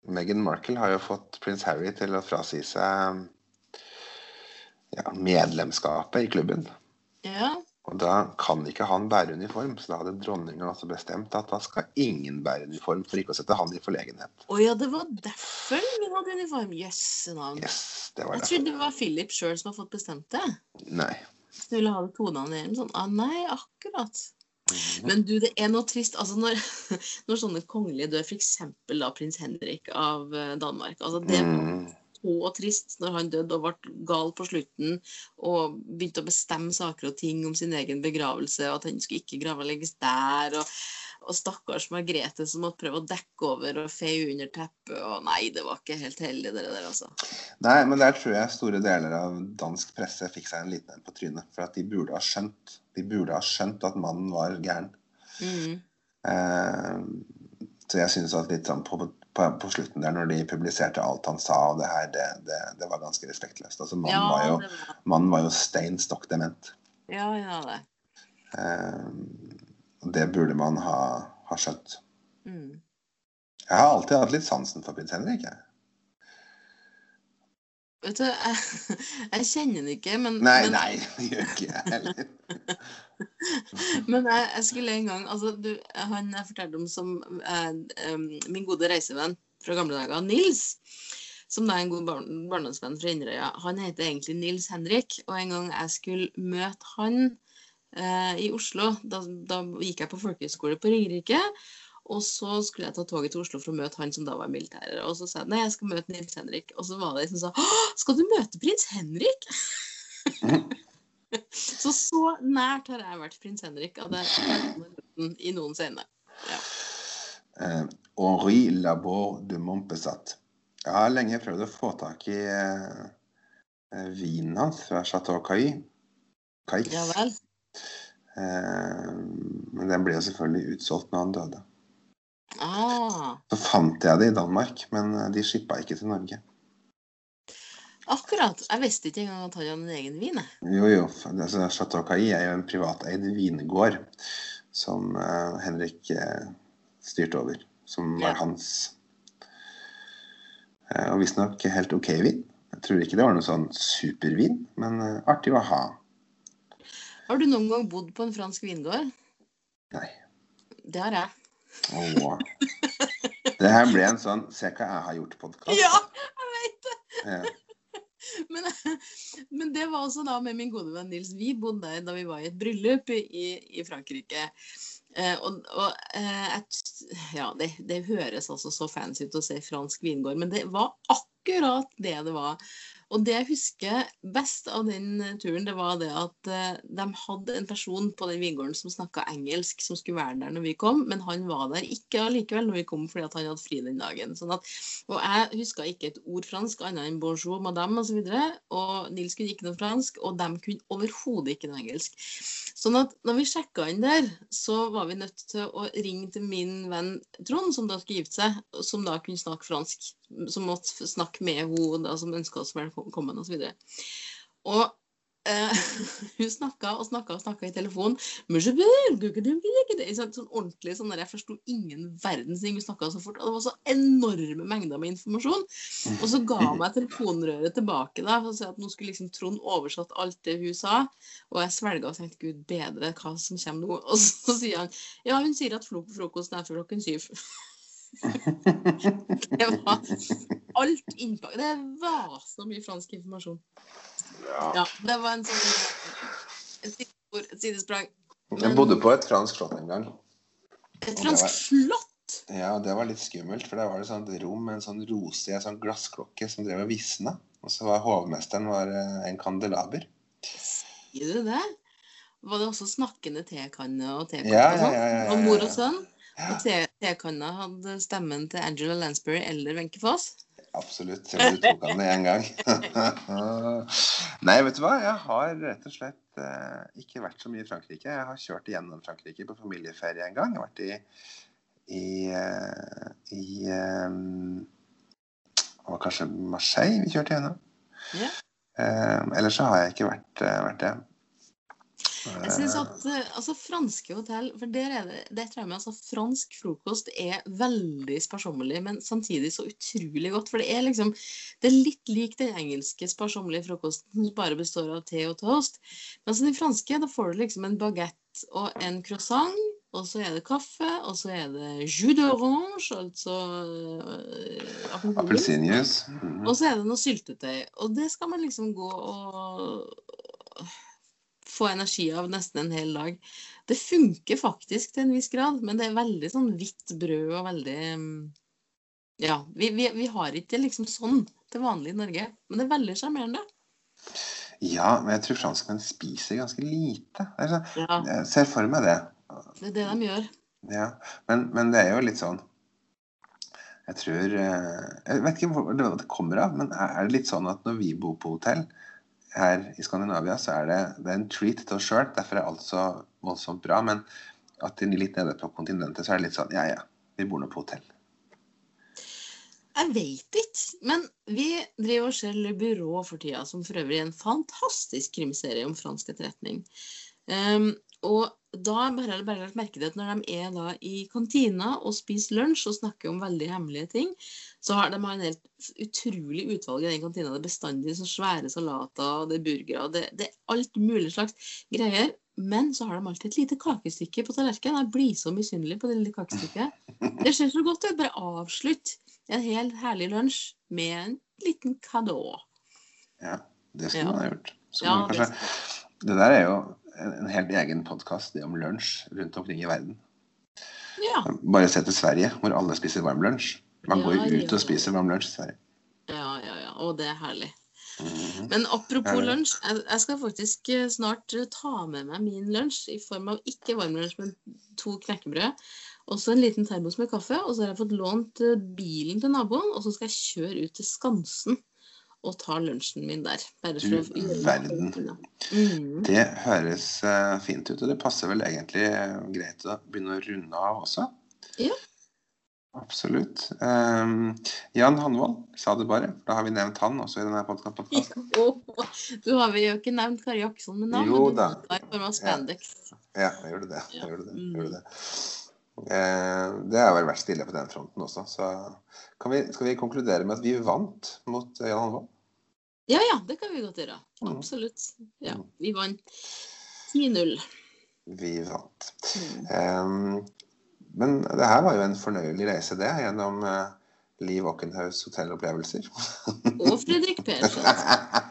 Meghan Markle har jo fått prins Harry til å frasi seg ja, medlemskapet i klubben. Ja. Og da kan ikke han bære uniform, så da hadde dronninga også bestemt at da skal ingen bære uniform for ikke å sette han i forlegenhet. Å ja, det var derfor hun hadde uniform. Jøsse navn. Yes, det var Jeg det. trodde det var Philip sjøl som hadde fått bestemt det. Nei. Så du ville ha det tonene igjen. Sånn, ah, nei, akkurat. Mhm. Men du, det er noe trist. Altså, når, [laughs] når sånne kongelige dør, f.eks. prins Henrik av eh, Danmark altså, Det Mm. Så trist når han døde og ble gal på slutten og begynte å bestemme saker og ting om sin egen begravelse, og at han skulle ikke gravlegges der. og og stakkars Margrethe som måtte prøve å dekke over og feie under teppet. Og nei, det var ikke helt heldig, det der, altså. Nei, men der tror jeg store deler av dansk presse fikk seg en liten en på trynet. For at de burde ha skjønt De burde ha skjønt at mannen var gæren. Mm. Eh, så jeg synes at litt sånn på, på, på slutten der, når de publiserte alt han sa, og det her, det, det, det var ganske respektløst. Altså, mannen, Ja, var jo, var, mannen var jo stein stokk dement. ja, ja, det. Eh, det burde man ha, ha skjønt. Mm. Jeg har alltid hatt litt sansen for prins Henrik. Jeg. Vet du, jeg, [laughs] jeg kjenner den ikke, men, Nei, men, nei, [laughs] det gjør ikke jeg heller. [laughs] men jeg, jeg skulle en gang altså, du, Han jeg fortalte om som eh, min gode reisevenn fra gamle dager, Nils. Som da er en god bar barndomsvenn fra Inderøya. Han heter egentlig Nils Henrik. Og en gang jeg skulle møte han eh, i Oslo, da, da gikk jeg på folkehøyskole på Ringerike. Og så skulle jeg ta toget til Oslo for å møte han som da var i militæret. Og så sa jeg nei, jeg skal møte Nils Henrik. Og så var det de som sa skal du møte prins Henrik? [laughs] så så nært har jeg vært prins Henrik at jeg i noensinne. Uh, Henri Labor de Montpessat. Jeg har lenge prøvd å få tak i eh, vinen hans fra Chateau Cay. Cais. Ja vel. Uh, men den ble jo selvfølgelig utsolgt når han døde. Ah, Så fant jeg det i Danmark, men eh, de shippa ikke til Norge. akkurat. Jeg visste ikke engang at han hadde en egen vin. Jo, jo. Altså, Chateau Caille er jo en privateid vingård som eh, Henrik eh, styrte over. Som var Ja. hans. Og visstnok helt OK vin. Jeg tror ikke det var noe sånn supervin, men artig å ha. Har du noen gang bodd på en fransk vingård? Nei. Det har jeg. Åh. Det her ble en sånn Se hva jeg har gjort-podkast. Ja, jeg vet det! Ja. Men, men det var også da med min gode venn Nils. Vi bodde der da vi var i et bryllup i, i Frankrike. Eh, og og eh, et, ja, det, det høres altså så fancy ut å se fransk vingård, men det var akkurat det det var. Og det jeg husker best av den turen, det var det at eh, de hadde en person på den vingården som snakka engelsk, som skulle være der når vi kom, men han var der ikke allikevel når vi kom fordi han hadde fri den dagen. Sånn at, og jeg huska ikke et ord fransk annet enn bonjour, madame osv. Og, så og Nils kunne ikke noe fransk, og de kunne overhodet ikke noe engelsk. Sånn at når vi sjekka inn der, så var vi nødt til å ringe til min venn Trond, som da skulle gifte seg, som da kunne snakke fransk. Som måtte snakke med henne som ønska oss velkommen osv. Og, og eh, [laughs] hun snakka og snakka og snakka i telefonen. Sånn ordentlig sånn der, Jeg forsto ingen verdens ting. Hun snakka så fort. Og det var så enorme mengder med informasjon. Og så ga meg telefonrøret tilbake da, for å si at nå skulle liksom Trond oversatt alt det hun sa. Og jeg svelga og tenkte gud bedre hva som kommer nå. [laughs] Og så sier han ja, hun sier at frokosten er før klokken syv. Det var alt innpakket. Det var så mye fransk informasjon. Ja, det var en sånn et sidespor, et sidesprang. Jeg bodde på et fransk slott en gang. Et fransk flott! Ja, det var litt skummelt, for der var det sånn et rom med en sånn en sånn glassklokke som drev og visna. Og så var hovmesteren var eh, en kandelaber. Sier du det? Var det også snakkende tekanne og tekopp Ja, og sånn? ja, ja, ja, ja, Og mor og sønn? Og te tekanna hatt stemmen til Angela Lansbury eller Wenche Foss? Absolutt. Jeg du tok han en gang. [laughs] Nei, vet du hva? Jeg har rett og slett eh, ikke vært så mye i Frankrike. Jeg har kjørt igjennom Frankrike på familieferie en gang. Jeg har vært i i, eh, i eh, Det var kanskje Marseille vi kjørte gjennom. Ja. Eh, ellers så har jeg ikke vært, eh, vært det. Jeg synes at eh, altså, franske hotell For der er det, det tror jeg med, altså, fransk frokost er veldig sparsommelig, men samtidig så utrolig godt. For det er liksom Det er litt lik den engelske sparsommelige frokosten som bare består av te og toast. men altså den franske, da får du liksom en bagett og en croissant. Og så er det kaffe, og så er det jus d'orange, altså øh, Appelsinjuice. Mm -hmm. Og så er det noe syltetøy. Og det skal man liksom gå og få energi av nesten en hel dag. Det funker faktisk til en viss grad, men det er veldig sånn hvitt brød og veldig mm, Ja, vi, vi, vi har ikke liksom sånn til vanlig i Norge, men det er veldig sjarmerende. Ja, men jeg tror franskmenn spiser ganske lite. Det sånn- Ja, Jeg ser for meg det. det er det de gjør. Ja, men, men det er jo litt sånn Jeg tror eh, Jeg vet ikke hvor det det kommer av, men er er det litt sånn at når vi bor på hotell her i Skandinavia, så er det, det er en treat til oss sjøl. Derfor er alt så voldsomt bra. Men at litt nede på kontinentet, så er det litt sånn Ja, ja, vi bor nå på hotell. Jeg veit ikke, men vi driver og ser Le Bureau for tida, som for øvrig er en fantastisk krimserie om fransk etterretning. Um, og da har jeg bare lagt merke til at når de er da i kantina og spiser lunsj og snakker om veldig hemmelige ting, så har de en helt utrolig utvalg i den kantina. Det er bestandig så svære salater, det er burgere, det, det er alt mulig slags greier. Men så har de alltid et lite kakestykke på tallerkenen. Jeg blir så misunnelig på det lille kakestykket. Det ser så godt ut. Bare avslutt en helt herlig lunsj med en liten cadeau. Ja, det skulle Ja. man ha gjort. Så Ja, det det der er jo en, helt egen podkast, det om lunsj rundt omkring i verden. Ja. Bare se til Sverige, hvor alle spiser varm lunsj. Man Ja, går jo ut og spiser varm lunsj i Sverige. Ja, ja, ja. Og det er herlig. Mhm. Men apropos Ja. lunsj, jeg, jeg skal faktisk eh, snart eh, ta med meg min lunsj i form av ikke varm lunsj, men to knekkebrød. Og så en liten termos med kaffe. Og så har jeg fått lånt eh, bilen til naboen, og så skal jeg kjøre ut til Skansen og ta lunsjen min der. Bare for Du å verden. Mm. Det høres eh, fint ut, og det passer vel egentlig eh, greit å begynne å runde av også. Ja. Absolutt. Um, Jan Hanvold sa det bare. Da har vi nevnt han også i denne podkasten. [laughs] Jo, du har vi jo ikke nevnt Kari Jakkesson med navn, Jo da. i form av spandex. Ja, jeg gjorde det. Jeg gjorde det. Mm. Jeg gjorde det. Eh, det har vel vært stille på den fronten også, så kan vi, skal vi konkludere med at vi vant mot eh, Jan Hanvold? Ja, ja, det kan vi godt gjøre. Mm. Absolutt. Ja, Mm. vi vant 10-0. Vi vant. Mm. Um, men det her var jo en fornøyelig reise, det, gjennom eh, Liv Åkenhaugs hotellopplevelser. Og Fredrik Persson. [laughs]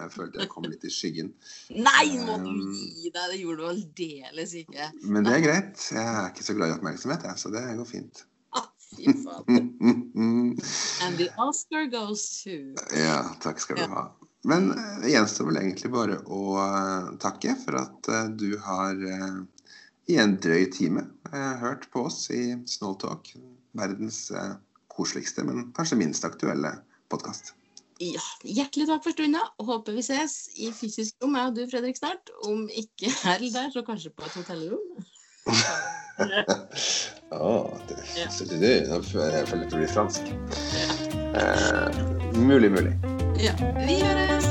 jeg følte jeg kom litt i skyggen. Nei, må du gi deg! Det gjorde du aldeles ikke. Men det er greit. Jeg er ikke så glad i oppmerksomhet, jeg, så det går fint. [laughs] Ah, fy faen. [laughs] And the Oscar goes to ja, takk skal du ha. Men eh, det gjenstår vel egentlig bare å eh, takke for at eh, du har eh, i en drøy time eh, hørt på oss i Snowtalk, verdens eh, koseligste, men kanskje minst aktuelle podkast. Ja, hjertelig takk for stunda. Håper vi ses i fysisk rom, jeg og du, Fredrik, snart. Om ikke her eller der, så kanskje på et hotellrom. [laughs] Å, det, Ja. det, nå føler jeg at det blir fransk. Eh, mulig, mulig. Ja, vi høres!